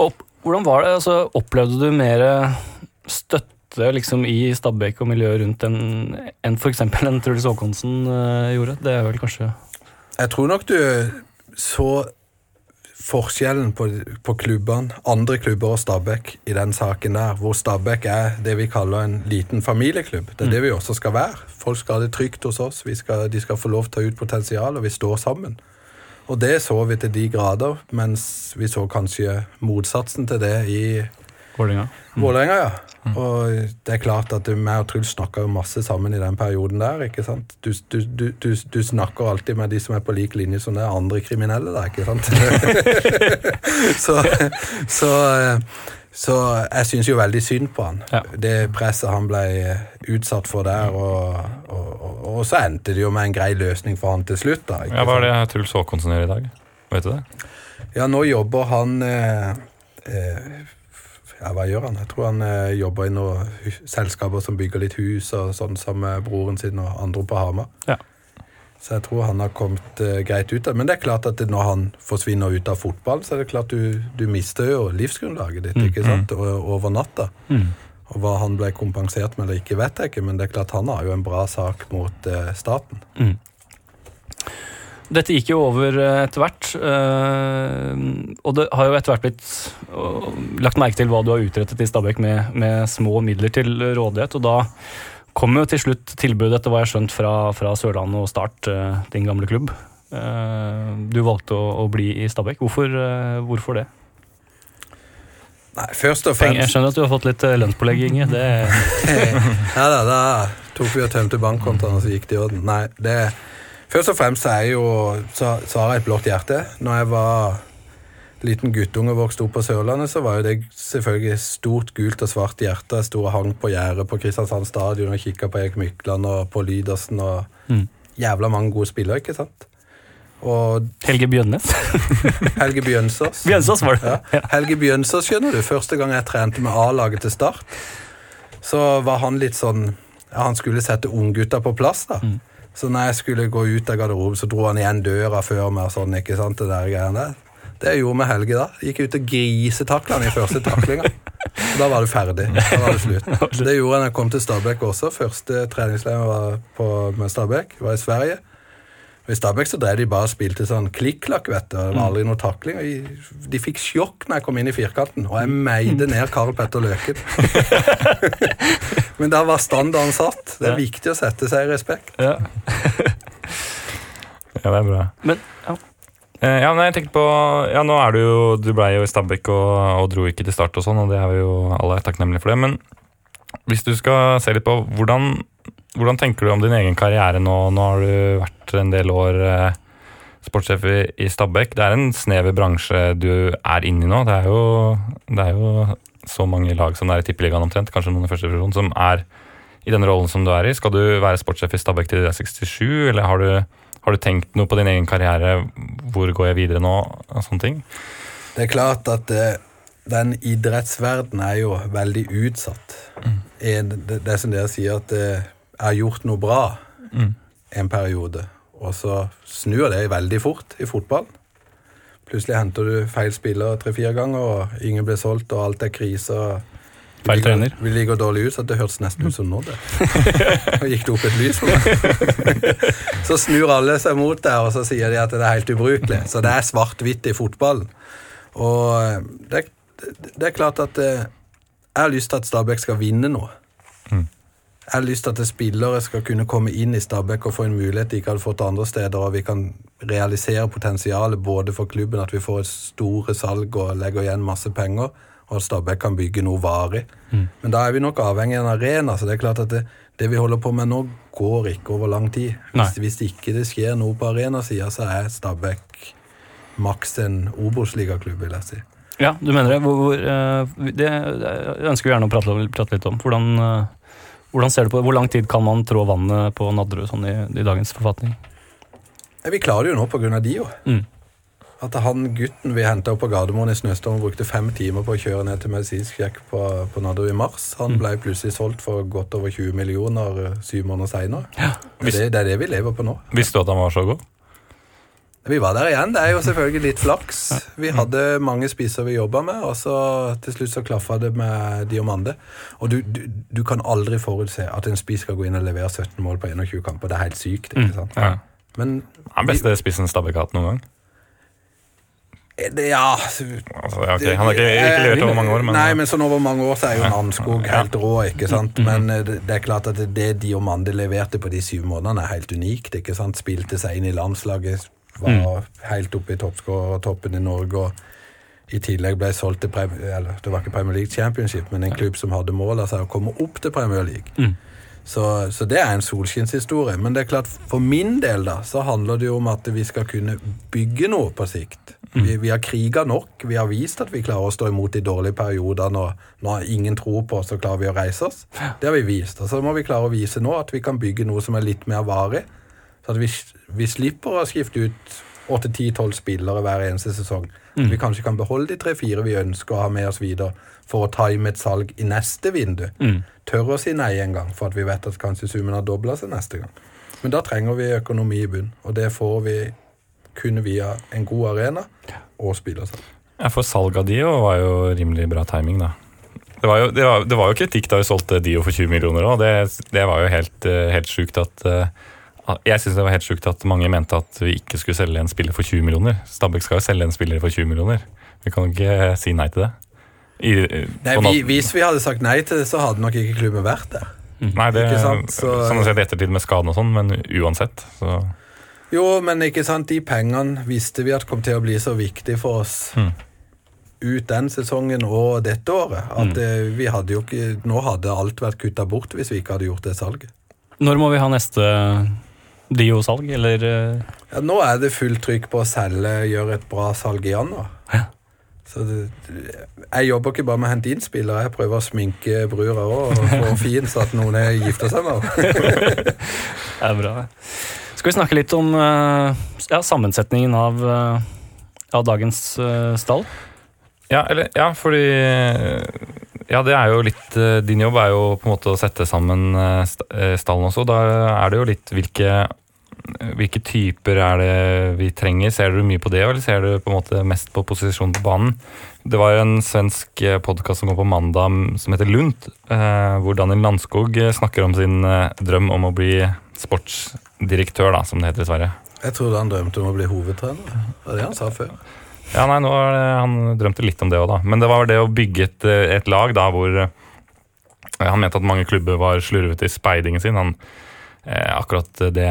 Opp, hvordan var det? Altså, opplevde du mer støtte liksom, i Stabæk og miljøet rundt enn en f.eks. en Truls Håkonsen uh, gjorde? Det er vel kanskje Jeg tror nok du så forskjellen på, på klubbene, andre klubber og Stabæk i den saken der, hvor Stabæk er det vi kaller en liten familieklubb. Det er det vi også skal være. Folk skal ha det trygt hos oss, vi skal, de skal få lov til å ta ut potensial, og vi står sammen. Og det så vi til de grader, mens vi så kanskje motsatsen til det i Vålerenga. Vålerenga, ja. Og det er klart at meg og Truls snakka jo masse sammen i den perioden der. ikke sant? Du, du, du, du, snakker alltid med de som er på lik linje som det er andre kriminelle, der, ikke sant? så, så, så jeg syns jo veldig synd på han. Ja. Det presset han ble utsatt for der. Og, og, og, og så endte det jo med en grei løsning for han til slutt. da. Ja, Hva er det Truls Håkonsen gjør i dag? Vet du det? Ja, nå jobber han eh, eh, Ja, hva gjør han? Jeg tror han eh, jobber i noen selskaper som bygger litt hus og sånn sammen med broren sin og andre på Hamar. Ja. Så jeg tror han har kommet eh, greit ut av Men det er klart at når han forsvinner ut av fotball, så er det klart du, du mister jo livsgrunnlaget ditt, ikke sant? Mm. Over natta. Mm. Og hva han ble kompensert med eller ikke, vet jeg ikke, men det er klart han har jo en bra sak mot eh, staten. Mm. Dette gikk jo over eh, etter hvert, eh, og det har jo etter hvert blitt lagt merke til hva du har utrettet i Stabæk med, med små midler til rådighet, og da kom jo til slutt tilbudet, etter hva jeg har skjønt, fra, fra Sørlandet og Start, eh, din gamle klubb. Du valgte å, å bli i Stabæk. Hvorfor, hvorfor det? Nei, først og fremst jeg skjønner at du har fått litt lønnspålegging lønnspålegg, Inge. Det, Ja da, da tok vi og tømte bankkontoene, så gikk det i orden. Nei, det Først og fremst så er jo jeg et blått hjerte. Når jeg var liten guttunge og vokste opp på Sørlandet, så var jo det selvfølgelig stort gult og svart hjerte. Jeg sto og hang på gjerdet på Kristiansand stadion og kikka på Erik Mykland og på Lydersen og Mm. jævla mange gode spillere, ikke sant? Og Helge Bjønnes. Helge Bjønsås. Bjønsås var det. Ja. Helge Bjønsås, skjønner du. Første gang jeg trente med A-laget til start, så var han litt sånn ja, Han skulle sette unggutta på plass, da. Mm. Så når jeg skulle gå ut av garderoben, så dro han igjen døra før meg og sånn, ikke sant, det der greiene der. Det gjorde med Helge da. Gikk ut og grisetakla han i første taklinga. Da var det ferdig. Da var det slutt. Det gjorde jeg da jeg kom til Stabæk også. Første treningsleir var på, med Stabæk var i Sverige. I Stabæk så drev de bare og spilte sånn klikk-klakk, vet du. Det var aldri noe takling. og de- fikk sjokk når jeg kom inn i firkanten, og jeg meide ned Karl Petter Løken. Men da var standarden satt. Det er Ja. viktig å sette seg i respekt. Ja. Ja, det er bra. Men ja. Eh, Ja, men jeg tenkte på Ja, nå er du jo Du ble jo i Stabæk og, og dro ikke til start og sånn, og det er vi jo alle takknemlige for det. Men hvis du skal se litt på hvordan, hvordan tenker du om din egen karriere nå? Nå har du vært en del år eh, sportssjef i, Stabæk. Det er en snever bransje du er inne i nå. Det er jo, det er jo så mange lag som det er i Tippeligaen omtrent, kanskje noen i første divisjon, som er i den rollen som du er i? Skal du være sportssjef i Stabæk til du er 67, eller har du, har du tenkt noe på din egen karriere? Hvor går jeg videre nå? og sånne ting? Det er klart at eh, den idrettsverdenen er jo veldig utsatt. Mm. det, det er som dere sier, at eh, har gjort noe bra Mm. en periode, og så snur det veldig fort i fotball. Plutselig henter du feil spiller tre-fire ganger, og ingen blir solgt, og alt er krise. Feil trener. Vi ligger dårlig ut, så det hørtes nesten ut som nå, det. Og gikk det opp et lys for meg. Så snur alle seg mot deg, og så sier de at det er helt ubrukelig. Så det er svart-hvitt i fotballen. Og eh, det, det er klart at eh, jeg har lyst til at Stabæk skal vinne noe. Mm. Jeg har lyst til at spillere skal kunne komme inn i Stabæk og få en mulighet de ikke hadde fått andre steder, og vi kan realisere potensialet både for klubben, at vi får et store salg og legger igjen masse penger, og at Stabæk kan bygge noe varig. Men da er vi nok avhengig av en arena, så det er klart at det, det vi holder på med nå, går ikke over lang tid. Hvis, hvis ikke det skjer noe på arenasida, så er Stabæk maks en Obos-ligaklubb, vil jeg si. Ja, du mener det. Hvor, hvor, eh, det ønsker vi gjerne å prate, prate litt om. Hvordan, eh, hvordan ser du på det? Hvor lang tid kan man trå vannet på Nadderud sånn i, i dagens forfatning? Vi klarer det jo nå pga. Dio. Mm. At han gutten vi henta opp på Gardermoen i snøstorm, brukte fem timer på å kjøre ned til medisinsk sjekk på, på Nadderud i mars. Han ble plutselig solgt for godt over 20 millioner eh, syv måneder seinere. Ja. Det, det er det vi lever på nå. Visste du at han var så god? Vi var der igjen. Det er jo selvfølgelig litt flaks. Vi hadde mange spiser vi jobba med, og så til slutt så klaffa det med Diomande. Og du, du, du kan aldri forutse at en spiss skal gå inn og levere 17 mål på 21 kamper. Det er helt sykt. ikke sant? Ja. Men Han er beste spissen Stabæk har hatt noen gang. det, ja Altså, okay. Han har ikke, ikke levert over mange år, men Nei, men sånn over mange år så er jo Namskog helt rå, ikke sant? Men eh, det, det er klart at det Diomande leverte på de syv månedene, er helt unikt, ikke sant? Spilte seg inn i landslaget, var helt oppe i toppskårertoppen i Norge, og i tillegg ble solgt til Premier, eller, det var ikke Premier League Championship, men en klubb som hadde mål av seg å komme opp til Premier League. Mm. Så, så det er en solskinnshistorie. Men det er klart, for min del da, så handler det jo om at vi skal kunne bygge noe på sikt. Vi, vi har kriga nok. Vi har vist at vi klarer å stå imot i dårlige perioder når, når ingen tror på oss, så klarer vi å reise oss. Det har vi vist. Og så må vi klare å vise nå at vi kan bygge noe som er litt mer varig. Så at vi, vi slipper å skifte ut 8-10-12 spillere hver eneste sesong. Mm. vi kanskje kan beholde de tre-fire vi ønsker å ha med oss videre for å time et salg i neste vindu. Mm. Tørre å si nei en gang, for at vi vet at kanskje summen har dobla seg neste gang. Men da trenger vi økonomi i bunn, og det får vi kun via en god arena og spillersalg. Ja, for salg av Dio var jo rimelig bra timing, da. Det var jo, det var, det var jo kritikk da vi solgte Dio for 20 millioner òg. Det, det var jo helt, eh, helt sjukt at eh, Jeg syns det var helt sjukt at mange mente at vi ikke skulle selge en spiller for 20 millioner. Stabæk skal jo selge en spiller for 20 millioner. Vi kan ikke si nei til det. I, Nei, vi, Hvis vi hadde sagt nei til det, så hadde nok ikke klubben vært der. nei, det er sant, å si i ettertid med skaden og sånn, men uansett, så Jo, men ikke sant, de pengene visste vi at kom til å bli så viktig for oss Mm. ut den sesongen og dette året. At mm. vi hadde jo ikke Nå hadde alt vært kutta bort hvis vi ikke hadde gjort det salget. Når må vi ha neste Dio-salg, eller eh, Ja, nå er det fullt trykk på å selge, gjøre et bra salg i januar. Ja. Så det, jeg jobber ikke bare med å hente inn spillere, jeg prøver å sminke brura òg og få fin så at noen er gifta seg med henne. Det er bra. Skal vi snakke litt om eh, ja, sammensetningen av, eh, av dagens stall? Ja, eller, ja, fordi Ja, det er jo litt Din jobb er jo på en måte å sette sammen st- stallen også. Da er det jo litt hvilke hvilke typer er det vi trenger? Ser du mye på det, eller ser du på en måte mest på posisjonen på banen? Det var en svensk podkast som går på mandag som heter Lunt, eh, hvor Daniel Landskog eh, snakker om sin eh, drøm om å bli sportsdirektør, da, som det heter i Sverige. Jeg trodde han drømte om å bli hovedtrener. Det var det han sa før. Ja, nei, nå det, Han drømte litt om det òg, da. Men det var det å bygge et, eh, et lag da hvor eh, Han mente at mange klubber var slurvete i speidingen sin. Han, eh, akkurat det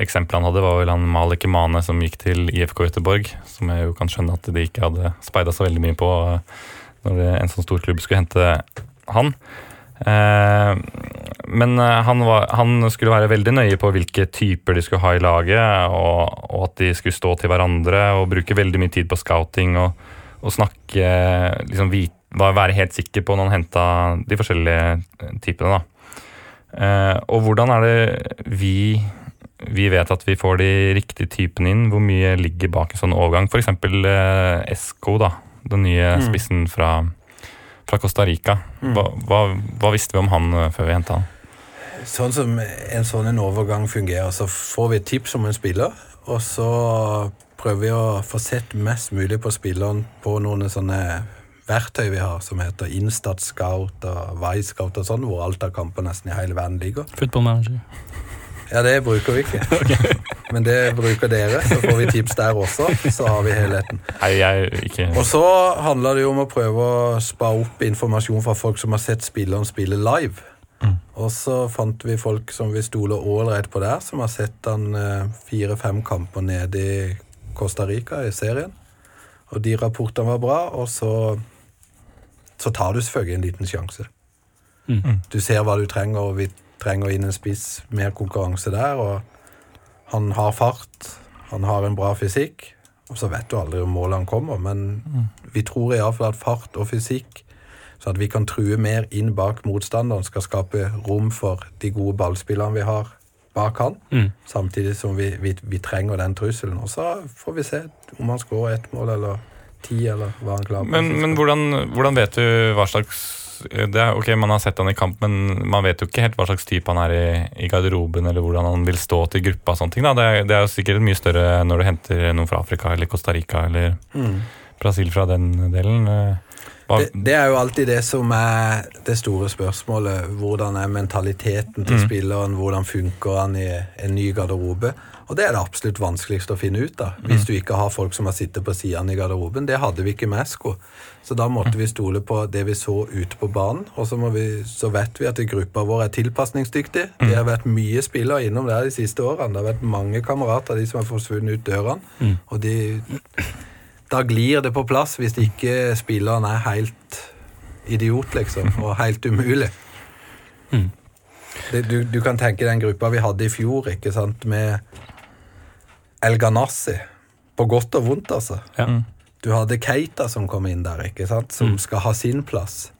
eksempelet han hadde, var vel han Malik Imane som gikk til IFK Göteborg. Som jeg jo kan skjønne at de ikke hadde speida så veldig mye på eh, når en sånn stor klubb skulle hente han. Eh, men eh, han, var, han skulle være veldig nøye på hvilke typer de skulle ha i laget, og, og at de skulle stå til hverandre og bruke veldig mye tid på scouting og, og snakke liksom vite, Være helt sikker på når han henta de forskjellige eh, typene. da. Eh, og hvordan er det vi vi vet at vi får de riktige typene inn. Hvor mye ligger bak en sånn overgang? F.eks. Eh, Esco, da. Den nye Mm. spissen fra, fra Costa Rica. Mm. Hva, hva, hva visste vi om han eh, før vi henta han? Sånn som en sånn en overgang fungerer, så får vi et tips om en spiller, og så prøver vi å få sett mest mulig på spilleren på noen sånne verktøy vi har, som heter Instat Scout og Vice Scout og sånn, hvor alt av kamper nesten i hele verden ligger. Football manager. Ja, det bruker vi ikke. Men det bruker dere, så får vi tips der også, så har vi helheten. Nei, jeg ikke Og så handler det jo om å prøve å spa opp informasjon fra folk som har sett spilleren spille live. Og så fant vi folk som vi stoler ålreit på der, som har sett han eh, fire-fem kamper nede i Costa Rica i serien. Og de rapportene var bra, og så, så tar du selvfølgelig en liten sjanse. Mm. Du ser hva du trenger, og vi trenger inn en spiss, mer konkurranse der. Og han har fart, han har en bra fysikk. Og så vet du aldri om målet han kommer, men vi tror iallfall at fart og fysikk, så at vi kan true mer inn bak motstanderen, skal skape rom for de gode ballspillerne vi har bak han. Mm. Samtidig som vi, vi, vi trenger den trusselen. Og så får vi se om han skårer ett mål eller ti, eller var han klar? Men, men hvordan, hvordan vet du hva slags det er, ok, Man har sett han i kamp, men man vet jo ikke helt hva slags type han er i, i garderoben, eller hvordan han vil stå til gruppa. og sånne ting. Det er, det er jo sikkert mye større når du henter noen fra Afrika eller Costa Rica eller Mm. Brasil fra den delen. Eh, Det, det er jo alltid det som er det store spørsmålet. Hvordan er mentaliteten til Mm. spilleren? Hvordan funker han i en ny garderobe? Og det er det absolutt vanskeligst å finne ut av. Hvis du ikke har folk som har sittet på sidene i garderoben. Det hadde vi ikke med Esko. Så da måtte vi stole på det vi så ute på banen. Og så, må vi, så vet vi at gruppa vår er tilpasningsdyktig. Det har vært mye spillere innom der de siste årene. Det har vært mange kamerater av de som har forsvunnet ut dørene. Mm. Og de da glir det på plass hvis ikke spilleren er helt idiot, liksom, og helt umulig. Mm. Det, du, du kan tenke den gruppa vi hadde i fjor, ikke sant, med El Ganassi. På godt og vondt, altså. Ja. Mm. Du hadde Keita som kom inn der, ikke sant, som Mm. skal ha sin plass.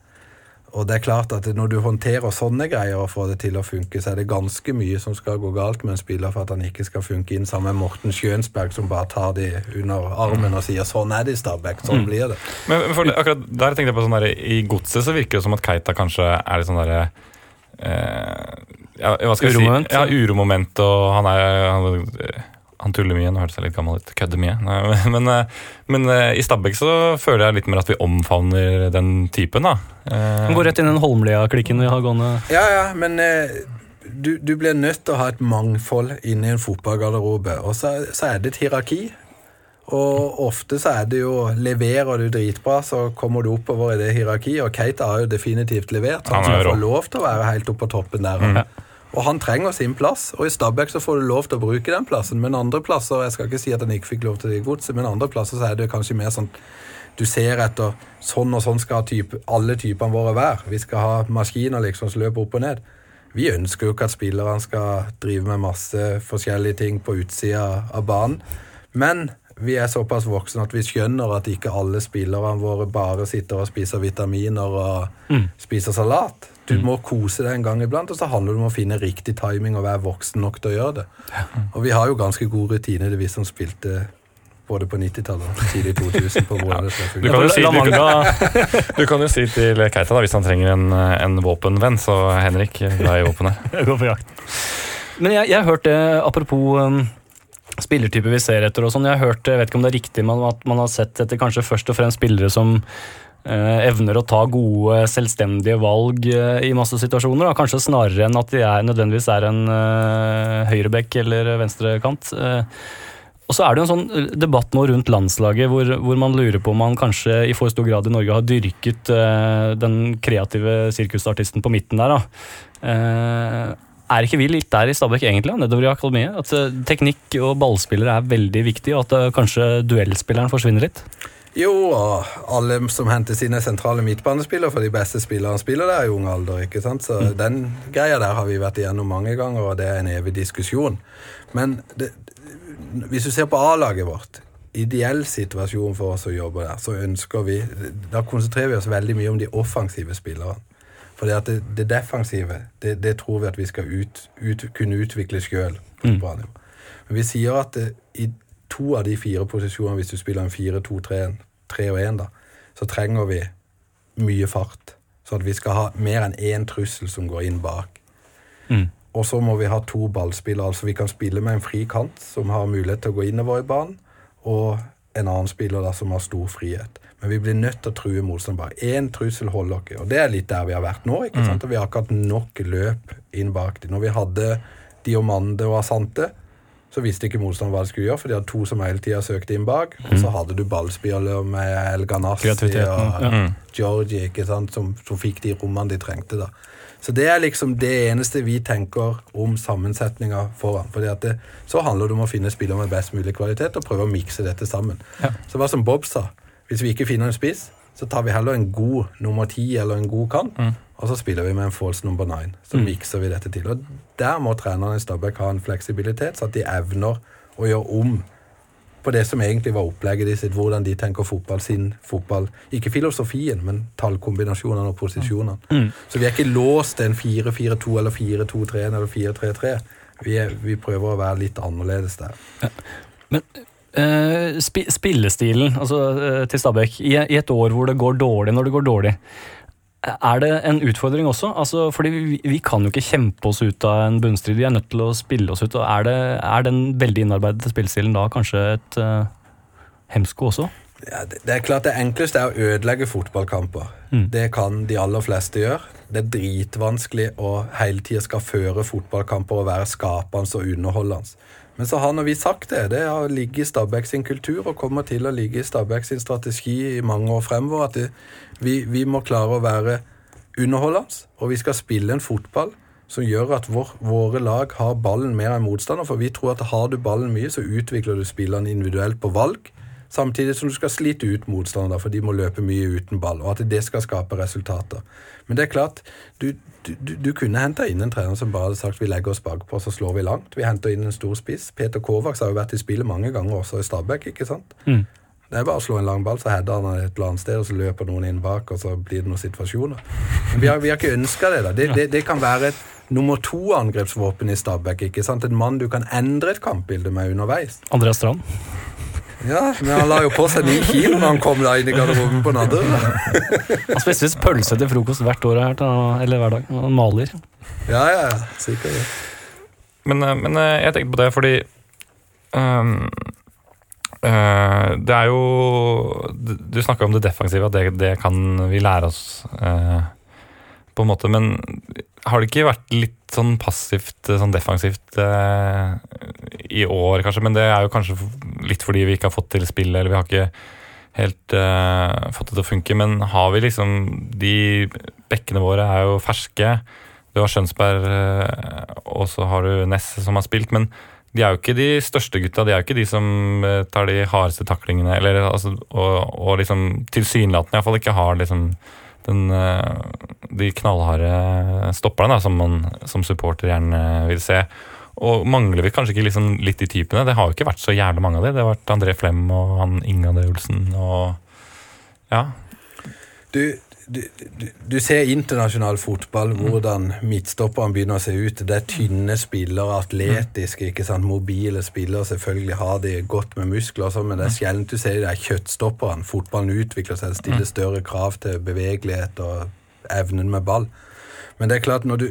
Og det er klart at når du håndterer sånne greier og får det til å funke, så er det ganske mye som skal gå galt med en spiller for at han ikke skal funke inn sammen med Morten Schjønsberg, som bare tar de under armen og sier 'sånn er det i Stabæk', sånn Mm. blir det. Men men for, akkurat der tenkte jeg på sånn der, I godset så virker det som at Keita kanskje er litt sånn derre eh, ja, hva skal Uromoment? Si? Ja, uromoment, og han er han, han tuller mye. Nå hørtes jeg litt gammel ut. Kødder mye. Men, eh, men eh, i Stabæk så føler jeg litt mer at vi omfavner den typen, da. Eh, Han går rett inn i den Holmlia-klikken vi har gående. Ja, ja, men eh, du, du blir nødt til å ha et mangfold inne i en fotballgarderobe, og så, så er det et hierarki. Og ofte så er det jo Leverer du dritbra, så kommer du oppover i det hierarkiet. Og Keita har jo definitivt levert. Han Han er skal rå. få lov til å være helt oppe på toppen der. Mm. Og han trenger sin plass. Og i Stabæk så får du lov til å bruke den plassen. Men andre plasser Jeg skal ikke si at han ikke fikk lov til det i godset, men andre plasser så er det kanskje mer sånn du ser etter sånn og sånn skal type, alle typene våre være. Vi skal ha maskiner liksom som løper opp og ned. Vi ønsker jo ikke at spillerne skal drive med masse forskjellige ting på utsida av banen. Men vi er såpass voksne at vi skjønner at ikke alle spillerne våre bare sitter og spiser vitaminer og Mm. spiser salat. Du må kose deg en gang iblant, og så handler det om å finne riktig timing og være voksen nok til å gjøre det. Og vi har jo ganske god rutine, det vi som spilte både på 90-tallet og tidlig 2000 på hvordan det skal Du kan jo si- du kan- Du kan jo si til Keita da, hvis han trenger en, en våpenvenn, så Henrik er glad i våpenet. går på jakt. Men jeg, jeg hørte, apropos um, spillertyper vi ser etter og sånn, jeg hørte, jeg vet ikke om det er riktig, men at man har sett etter kanskje først og fremst spillere som eh, evner å ta gode, selvstendige valg eh, i masse situasjoner. Da. Kanskje snarere enn at de er, nødvendigvis er en uh, høyrebekk eller venstrekant. Uh, og så er det en sånn debatt nå rundt landslaget hvor, hvor man lurer på om man kanskje i for stor grad i Norge har dyrket uh, den kreative sirkusartisten på midten der. da. Eh, er ikke vi litt der i Stabæk egentlig, nedover i akademiet? At eh, teknikk og ballspillere er veldig viktig, og at eh, kanskje duellspilleren forsvinner litt? Jo, og alle som henter sine sentrale midtbanespillere, for de beste spillerne spiller der i ung alder. ikke sant? Så den greia der har vi vært igjennom mange ganger, og det er en evig diskusjon. Men det, hvis du ser på A-laget vårt, ideell situasjon for oss å jobbe der, så ønsker vi Da konsentrerer vi oss veldig mye om de offensive spillerne. For det, det defensive, det, det, tror vi at vi skal ut, ut, kunne utvikle sjøl. Mm. Men vi sier at det, i to av de fire posisjonene, hvis du spiller en 4-2-3 3 og én, da, så trenger vi mye fart. Så at vi skal ha mer enn én trussel som går inn bak. Mm. Og så må vi ha to ballspillere. altså Vi kan spille med en fri kant som har mulighet til å gå innover i banen, og en annen spiller da som har stor frihet. Men vi blir nødt til å true motstanderen. Én trussel holder ikke. Og det er litt der vi har vært nå. ikke sant? Og vi har ikke hatt nok løp inn bak dem. Når vi hadde Diomande og Asante, så visste ikke motstanderen hva de skulle gjøre, for de hadde to som hele tida søkte inn bak. Og så hadde du ballspiller med El Ganassi og ja. Georgie ikke sant? Som, som fikk de rommene de trengte. da. Så det er liksom det eneste vi tenker om sammensetninga foran. Fordi at det, Så handler det om å finne spillere med best mulig kvalitet og prøve å mikse dette sammen. Ja. Så hva som Bob sa, hvis vi ikke finner en spiss, så tar vi heller en god nummer ti eller en god kant, og så spiller vi med en false number nine. Så mikser vi dette til. Og der må trenerne i Stabæk ha en fleksibilitet, så at de evner å gjøre om på det som egentlig var opplegget de sitt, hvordan de tenker fotball, sin fotball. Ikke filosofien, men tallkombinasjonene og posisjonene. Så vi er ikke låst til en 4-4-2 eller 4-2-3 eller 4-3-3. Vi, vi prøver å være litt annerledes der. Men uh, sp spillestilen altså, uh, til Stabæk, i, i et år hvor det går dårlig når det går dårlig, er det en utfordring også? Altså, fordi vi, vi kan jo ikke kjempe oss ut av en bunnstrid, vi er nødt til å spille oss ut. og Er, det, er den veldig innarbeidede spillstilen da kanskje et uh, hemsko også? Ja, det, det er klart det enkleste er å ødelegge fotballkamper. Det kan de aller fleste gjøre. Det er dritvanskelig å hele tida skal føre fotballkamper og være skapende og underholdende. Men så har nå vi sagt det. Det har ligget i Stabæk sin kultur og kommer til å ligge i Stabæk sin strategi i mange år fremover. At det, vi, vi må klare å være underholdende, og vi skal spille en fotball som gjør at vår, våre lag har ballen mer enn motstander. For vi tror at har du ballen mye, så utvikler du spillerne individuelt på valg. Samtidig som du skal slite ut motstandere, for de må løpe mye uten ball. Og at det skal skape resultater. Men det er klart, du, du, du, kunne henta inn en trener som bare hadde sagt vi legger oss bakpå, så slår vi langt. Vi henter inn en stor spiss. Peter Kovacs har jo vært i spillet mange ganger også i Stabæk, ikke sant? Det er bare å slå en lang ball, så header han et eller annet sted, og så løper noen inn bak, og så blir det noen situasjoner. Men vi har, vi har ikke ønska det. da. Det, det. det kan være et nummer to-angrepsvåpen i Stabæk. ikke sant? En mann du kan endre et kampbilde med underveis. Andreas Strand? Ja, men han la jo på seg ni kilo når han kom da inn i garderoben på Nadderud. Han spiser pølse til frokost hvert år her, eller hver dag. Han maler. Ja, ja, ja, sikkert. det. Men, eh, men eh, jeg tenkte på det fordi um, uh, Det er jo Du, snakker snakka om det defensive, at det, det kan vi lære oss. uh, på en måte, Men har det ikke vært litt sånn passivt, sånn defensivt eh, i år, kanskje? Men det er jo kanskje litt fordi vi ikke har fått til spillet, eller vi har ikke helt uh, fått det til å funke. Men har vi liksom De bekkene våre er jo ferske. Du har Skjønsberg, eh, og så har du Ness som har spilt. Men de er jo ikke de største gutta. De er jo ikke de som eh, tar de hardeste taklingene. Eller, altså, og, og liksom tilsynelatende iallfall ikke har liksom den, de knallharde stopperne som man som supporter gjerne vil se. Og mangler vi kanskje ikke liksom litt de typene? Det har jo ikke vært så jævlig mange av de. Det har vært André Flem og han Inge André Olsen og Ja. Du, du, du, du ser internasjonal fotball, hvordan midtstopperne begynner å se ut. Det er tynne spillere, atletiske, ikke sant? mobile spillere. Selvfølgelig har de godt med muskler, og sånn, men det er sjelden du ser de der kjøttstopperne. Fotballen utvikler seg, stiller større krav til bevegelighet og evnen med ball. Men det er klart, når du,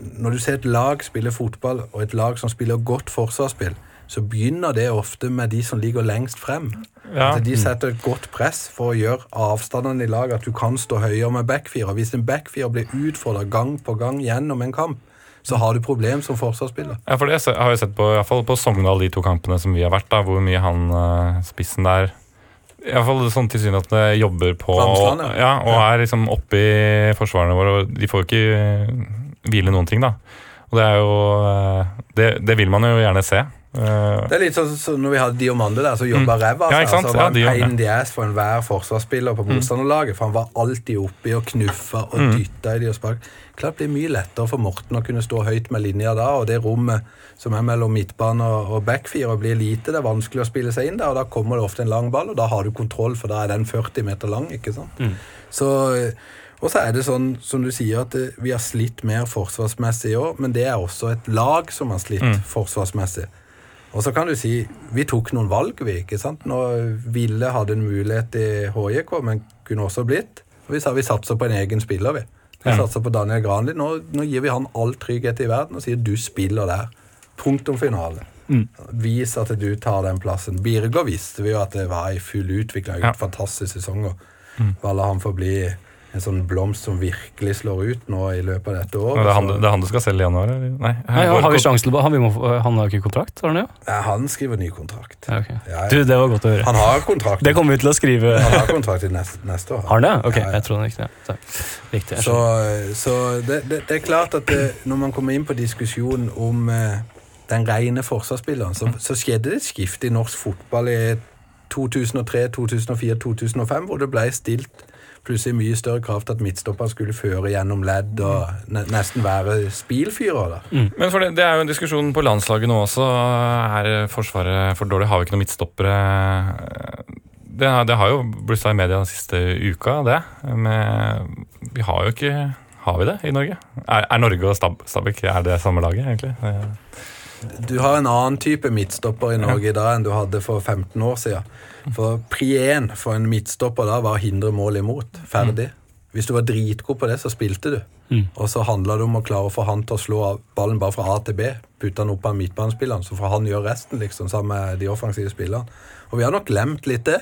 når du ser et lag spille fotball, og et lag som spiller godt forsvarsspill, så begynner det ofte med de som ligger lengst frem. Ja. At de setter et godt press for å gjøre avstandene i laget, at du kan stå høyere med backfire. Hvis en backfire blir utfordra gang på gang gjennom en kamp, så har du problem som forsvarsspiller. Ja, for det har jeg sett på, i hvert fall på Sogndal, de to kampene som vi har vært, da, hvor mye han eh, spissen der i hvert fall sånn tilsynelatende jobber på Ramsland, ja. ja, og er liksom oppe i forsvarene våre. og De får jo ikke hvile noen ting, da. Og det er jo eh, Det, det vil man jo gjerne se. Eh, Det er litt sånn som når vi hadde Diomande der, som jobba ræva. Altså, Ja. Altså, var Ja, pain in the ass for enhver forsvarsspiller på motstanderlaget. For han var alltid oppi og knuffa og Mm. dytta i de og spark. Klart det blir mye lettere for Morten å kunne stå høyt med linja da, og det rommet som er mellom midtbane og backfire blir lite. Det er vanskelig å spille seg inn der, og da kommer det ofte en lang ball, og da har du kontroll, for da er den 40 meter lang, ikke sant. Så, Og så er det sånn, som du sier, at vi har slitt mer forsvarsmessig i år, men det er også et lag som har slitt Mm. forsvarsmessig. Og så kan du si vi tok noen valg, vi. ikke sant? Når Ville hadde en mulighet i HJK, men kunne også blitt. Og vi sa vi satser på en egen spiller, vi. Vi Ja. satser på Daniel Granli. Nå, nå gir vi han all trygghet i verden og sier du spiller der. Punktum finale. Mm. Vis at du tar den plassen. Birger visste vi jo at det var i full utvikling. Ja. Ja. Fantastisk sesong. og Mm. Bare la han få bli en sånn blomst som virkelig slår ut nå i løpet av dette året. det, er han, det er han du skal selge i januar? Eller? Nei. Nei, ja, har vi sjanse til han, må, han har ikke kontrakt, har han ja? Nei, han skriver ny kontrakt. Ja, okay. Ja, ja. Du, det var godt å høre. Han har kontrakt. Det kommer vi til å skrive. Han har kontrakt til neste, neste år. Har han det? Ok, Ja, ja. jeg tror ikke det. er Riktig. Så, så det, det, det er klart at det, når man kommer inn på diskusjonen om eh, den rene forsvarsspilleren, så, så skjedde det et skifte i norsk fotball i 2003, 2004, 2005, hvor det ble stilt plutselig mye større krav til at midtstopperen skulle føre gjennom ledd og nesten være spilfyrer. da. Men for det, det er jo en diskusjon på landslaget nå også. Er Forsvaret for dårlig? Har vi ikke noen midtstoppere? Det, det har jo blussa i media den siste uka, det. Men vi har jo ikke Har vi det i Norge? Er, er Norge og Stab Stabæk er det samme laget, egentlig? Du har en annen type midtstopper i Norge i dag enn du hadde for 15 år siden. For Prien for en midtstopper da var å hindre mål imot. Ferdig. Hvis du var dritgod på det, så spilte du. Mm. Og så handla det om å klare å få han til å slå ballen bare fra A til B. Putte han opp av midtbanespilleren, så får han gjøre resten, liksom, sammen med de offensive spillerne. Og vi har nok glemt litt det.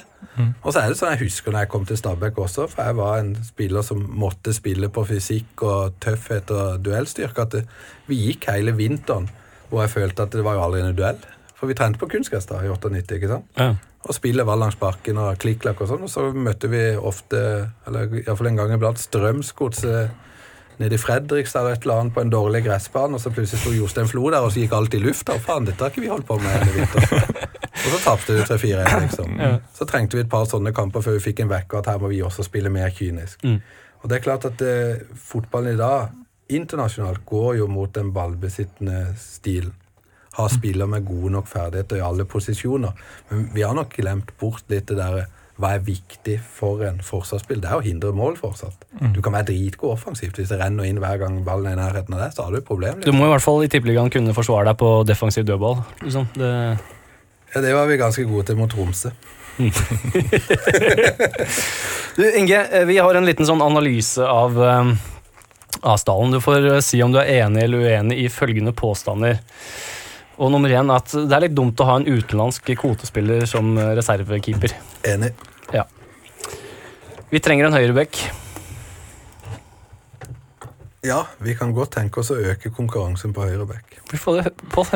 Og så er det sånn jeg husker når jeg kom til Stabæk også, for jeg var en spiller som måtte spille på fysikk og tøffhet og duellstyrke, at vi gikk hele vinteren hvor jeg følte at det var jo aldri en duell. For vi trente på kunstgress da, i 98, ikke sant? Ja. Og spillet var langs bakken og klikk-klakk og sånn, og så møtte vi ofte, eller iallfall en gang iblant, Strømsgodset nede i Fredrikstad eller et eller annet på en dårlig gressbane, og så plutselig sto Jostein Flo der, og så gikk alt i lufta. Og faen, dette har ikke vi holdt på med hele vinteren. Og så tapte vi 3-4-1, liksom. Ja. Så trengte vi et par sånne kamper før vi fikk en vekker at her må vi også spille mer kynisk. Mm. Og det er klart at eh, fotballen i dag internasjonalt går jo mot den ballbesittende stilen. Har spillere med gode nok ferdigheter i alle posisjoner. Men vi har nok glemt bort litt det derre hva er viktig for en forsvarsspill? Det er å hindre mål fortsatt. Du kan være dritgod offensivt. Hvis det renner inn hver gang ballen er i nærheten av deg, så har du et problem. Du Liksom. må i hvert fall i tippeligaen kunne forsvare deg på defensiv dødball. Liksom. Det, Ja, det var vi ganske gode til mot Tromsø. Du, Inge, eh, vi har en liten sånn analyse av um, Asdalen. Du får eh, si om du er enig eller uenig i følgende påstander. Og nummer én at det er litt dumt å ha en utenlandsk kvotespiller som eh, reservekeeper. Enig. Ja. Vi trenger en høyrebekk. Ja, vi kan godt tenke oss å øke konkurransen på høyrebekk. Vi får det på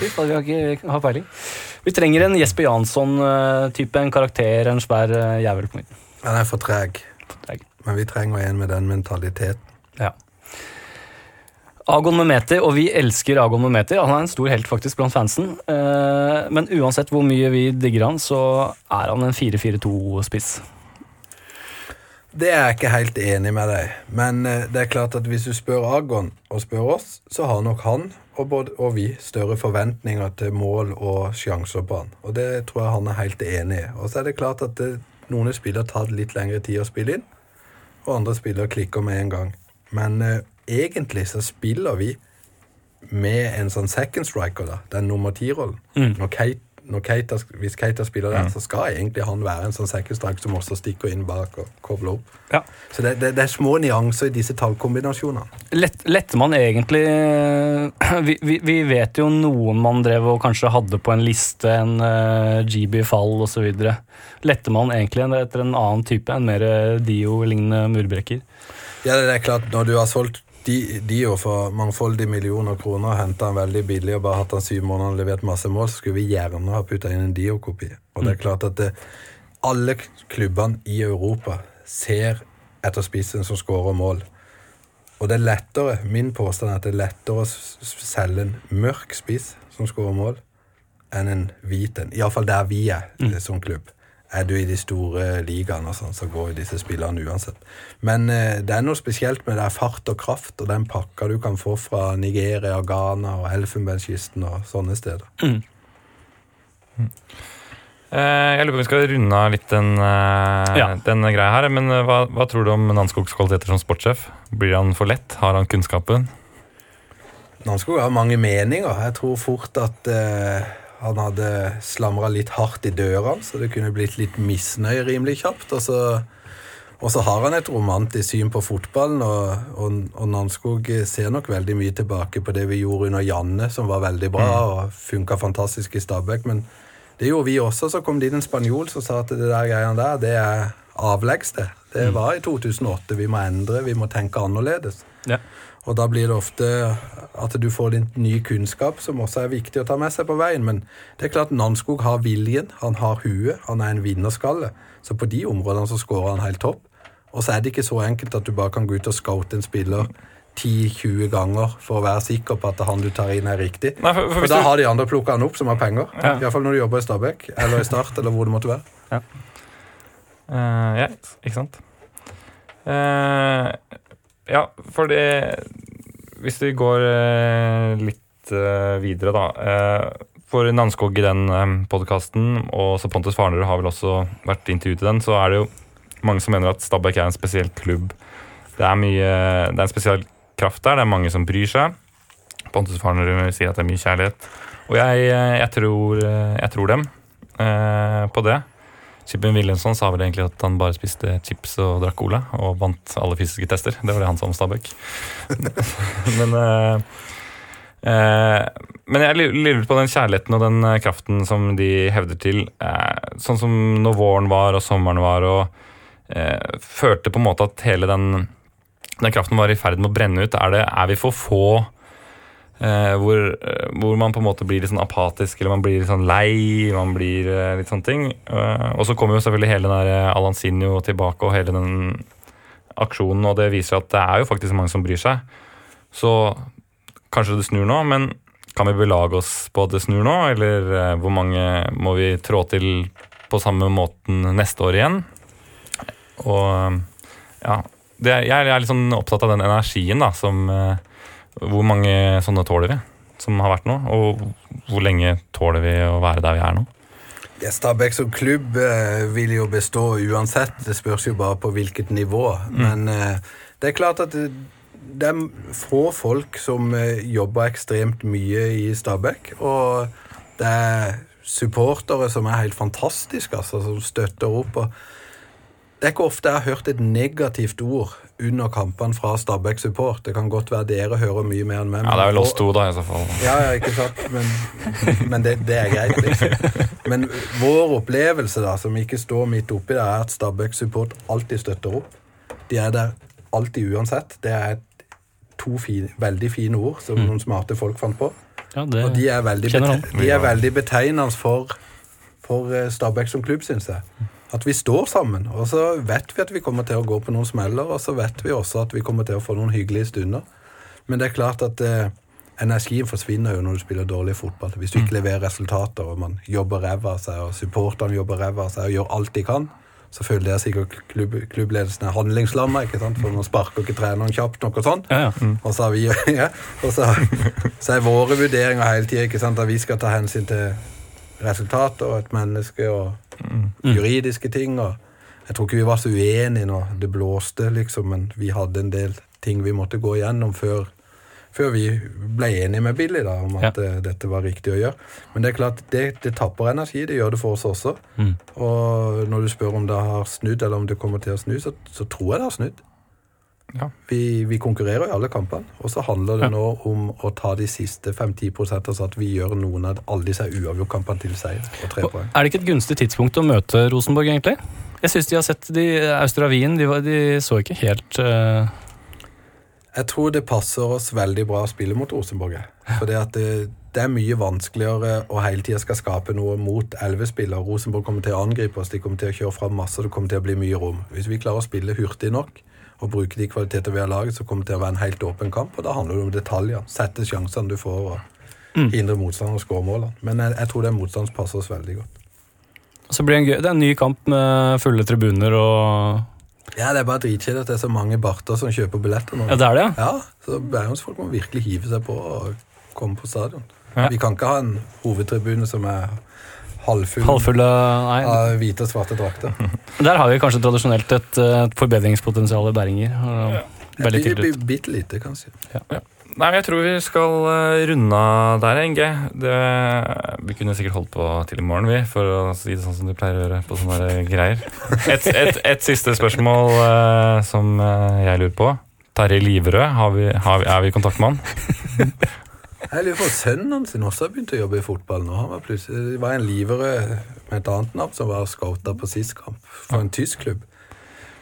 Vi får- vi har ikke har peiling. Vi trenger en Jesper Jansson-type, en karakter, en svær eh, jævel på midten. Han er for treg, For Treg. Men vi trenger en med den mentaliteten. Ja. Agon Mometi, og vi elsker Agon Mometi. Han er en stor helt faktisk blant fansen. Eh, Men uansett hvor mye vi digger han, så er han en 4-4-2-spiss. Det er jeg ikke helt enig med deg, men eh, det er klart at hvis du spør Agon og spør oss, så har nok han og, både, og vi større forventninger til mål og sjanser på han. Og det tror jeg han er helt enig i. Og så er det klart at det, noen spillere tar litt lengre tid å spille inn, og andre spillere klikker med en gang. Men eh, egentlig så spiller vi med en sånn second striker, da, den nummer ti-rollen. Mm. Når når Keita, hvis Keita spiller der, så skal egentlig han være en sånn second som også stikker inn bak og kobler opp. Ja. Så det, det, det er små nyanser i disse tallkombinasjonene. Lett, letter man egentlig vi, vi, vi vet jo noen man drev og kanskje hadde på en liste, en uh, GB Fall osv. Letter man egentlig etter en annen type, en mer eh, Dio-lignende murbrekker? Ja, det er klart, når du har solgt de, Dio for mangfoldige millioner kroner henta han veldig billig og bare hatt han syv måneder og levert masse mål, så skulle vi gjerne ha putta inn en Dio-kopi. Og det er klart at det, alle klubbene i Europa ser etter spissen som skårer mål. Og det er lettere, min påstand er at det er lettere å selge en mørk spiss som skårer mål, enn en hvit en. Iallfall der vi er mm. som klubb. Er du i de store ligaene, og sånn, så går jo disse spillerne uansett. Men eh, det er noe spesielt med det er fart og kraft og den pakka du kan få fra Nigeria, Ghana og Elfenbenskysten og sånne steder. Eh, Jeg lurer på om vi skal runde av litt den, eh, Ja. den greia her. Men eh, hva, hva tror du om Nanskogs kvaliteter som sportssjef? Blir han for lett? Har han kunnskapen? Nanskog har mange meninger. Jeg tror fort at eh, han hadde slamra litt hardt i dørene, så det kunne blitt litt misnøye rimelig kjapt. Og så, og så har han et romantisk syn på fotballen, og, og, og Nanskog ser nok veldig mye tilbake på det vi gjorde under Janne, som var veldig bra og funka fantastisk i Stabæk. Men det gjorde vi også. Så kom det inn en spanjol som sa at det der greiene der, det er avleggs, det. Det var i 2008. Vi må endre, vi må tenke annerledes. Ja. Og da blir det ofte at du får din ny kunnskap, som også er viktig å ta med seg på veien. Men det er klart Nanskog har viljen, han har huet, han er en vinnerskalle. Så på de områdene så skårer han helt topp. Og så er det ikke så enkelt at du bare kan gå ut og scoute en spiller 10-20 ganger for å være sikker på at han du tar inn, er riktig. Nei, for, for For da du, har de andre plukka han opp som har penger. Ja. Iallfall når du jobber i Stabæk eller i Start eller hvor det måtte være. Eh, ja, ikke sant? Eh, ja, for det Hvis vi går eh, litt eh, videre, da. eh, for Nanskog i den podkasten, og så Pontus Farnerud har vel også vært intervjuet i den, så er det jo mange som mener at Stabæk er en spesiell klubb. Det er mye Det er en spesiell kraft der, det er mange som bryr seg. Pontus Farnerud sier at det er mye kjærlighet. Og jeg, jeg, tror, jeg tror dem eh, på det. Chippen Wilhelmsson sa vel egentlig at han bare spiste chips og drakk cola, og vant alle fysiske tester. Det var det han sa om Stabæk. men, eh, eh, men jeg lurer på den kjærligheten og den eh, kraften som de hevder til. Eh, sånn som når våren var og sommeren var, og eh, følte på en måte at hele den, den kraften var i ferd med å brenne ut. Er, det, er vi for få? Eh, hvor, eh, hvor man på en måte blir litt sånn apatisk, eller man blir litt sånn lei. man blir eh, litt sånne ting. Eh, og så kommer jo selvfølgelig hele den der eh, Alansinho tilbake, og hele den aksjonen, og det viser at det er jo faktisk mange som bryr seg. Så kanskje det snur nå, men kan vi belage oss på at det snur nå, eller eh, hvor mange må vi trå til på samme måten neste år igjen? Og ja, det, jeg er litt sånn opptatt av den energien da, som hvor mange sånne tåler vi, som har vært nå? Og hvor lenge tåler vi å være der vi er nå? Ja, Stabæk som klubb eh, vil jo bestå uansett. Det spørs jo bare på hvilket nivå. Men eh, det er klart at det, det er få folk som eh, jobber ekstremt mye i Stabæk. Og det er supportere som er helt fantastiske, altså, som støtter opp. og det er ikke ofte jeg har hørt et negativt ord under kampene fra Stabæk Support. Det kan godt være dere hører mye mer enn meg. Ja, det er vel oss to, da, i så fall. ja, ja, ikke sant? Men, men det, det er greit, liksom. Men vår opplevelse, da, som ikke står midt oppi det, er at Stabæk Support alltid støtter opp. De er der alltid uansett. Det er to fine, veldig fine ord som noen smarte folk fant på. Ja, det, Og de er veldig, bete de er veldig betegnende for, for eh, Stabæk som klubb, syns jeg. At vi står sammen. Og så vet vi at vi kommer til å gå på noen smeller, og så vet vi også at vi kommer til å få noen hyggelige stunder. Men det er klart at eh, energien forsvinner jo når du spiller dårlig fotball. Hvis du ikke leverer resultater, og man jobber ræva av seg, og supporterne jobber ræva av seg og gjør alt de kan, så føler jeg sikkert klubb, klubbledelsen er handlingslamma, ikke sant? for man sparker ikke treneren kjapt nok og sånn. ja, ja. Og så, har vi, ja, og så, så er våre vurderinger hele tida at vi skal ta hensyn til resultater og et menneske og juridiske ting. og Jeg tror ikke vi var så uenige når det blåste, liksom, men vi hadde en del ting vi måtte gå gjennom før, før vi ble enige med Billy da, om at eh, dette var riktig å gjøre. Men det er klart, det, det tapper energi. Det gjør det for oss også. Mm. Og når du spør om det har snudd, eller om det kommer til å snu, så, så tror jeg det har snudd. Ja. Vi, vi konkurrerer i alle kampene, og så handler det Ja. nå om å ta de siste 5-10 prosentene, så at vi gjør noen av alle disse uavgjort-kampene til seier og tre poeng. Er det ikke et gunstig tidspunkt å møte Rosenborg, egentlig? Jeg syns de har sett de Austravian, de, de så ikke helt uh... Jeg tror det passer oss veldig bra å spille mot Rosenborg. For det, det er mye vanskeligere å hele tida skal skape noe mot elleve spillere. Rosenborg kommer til å angripe oss, de kommer til å kjøre fram masse, det kommer til å bli mye rom. Hvis vi klarer å spille hurtig nok og bruke de kvaliteter vi har laget, så kommer det til å være en helt åpen kamp. Og da handler det om detaljer. Sette sjansene du får, og hindre motstanderen å skåre målene. Men jeg, jeg tror den motstanden passer oss veldig godt. Så blir det en gøy Det er en ny kamp med fulle tribuner og Ja, det er bare dritkjedelig at det er så mange barter som kjøper billetter nå. Ja, det er det, ja? Ja, så Bærumsfolk må virkelig hive seg på og komme på stadion. Ja. Vi kan ikke ha en hovedtribune som er halvfull Halvfulle Nei, av hvite og svarte drakter. der har vi kanskje tradisjonelt et, eh, et forbedringspotensial i Bæringer. Ja. Veldig tydelig Bitte lite, kanskje. Nei, jeg tror vi skal eh, runde av der, NG. Det, vi kunne sikkert holdt på til i morgen, vi, for å si det sånn som du pleier å gjøre på sånne greier. Et, et, et siste spørsmål uh, som jeg lurer på. Terje Liverød, har vi, har vi, er vi i kontakt med han? Jeg lurer på sønnen hans også har begynt å jobbe i fotball nå. Han var plutselig, det var en Liverød med et annet navn som var scouta på sist kamp for en tysk klubb.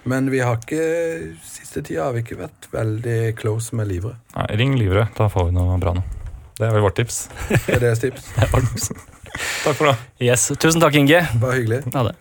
Men vi har ikke, siste tida har vi ikke vært veldig close med Liverød. Nei, ring Liverød, da får vi noe bra nå. Det er vel vårt tips. Det er deres tips. Takk for nå. Yes. Tusen takk, Inge. Bare hyggelig. Ha det.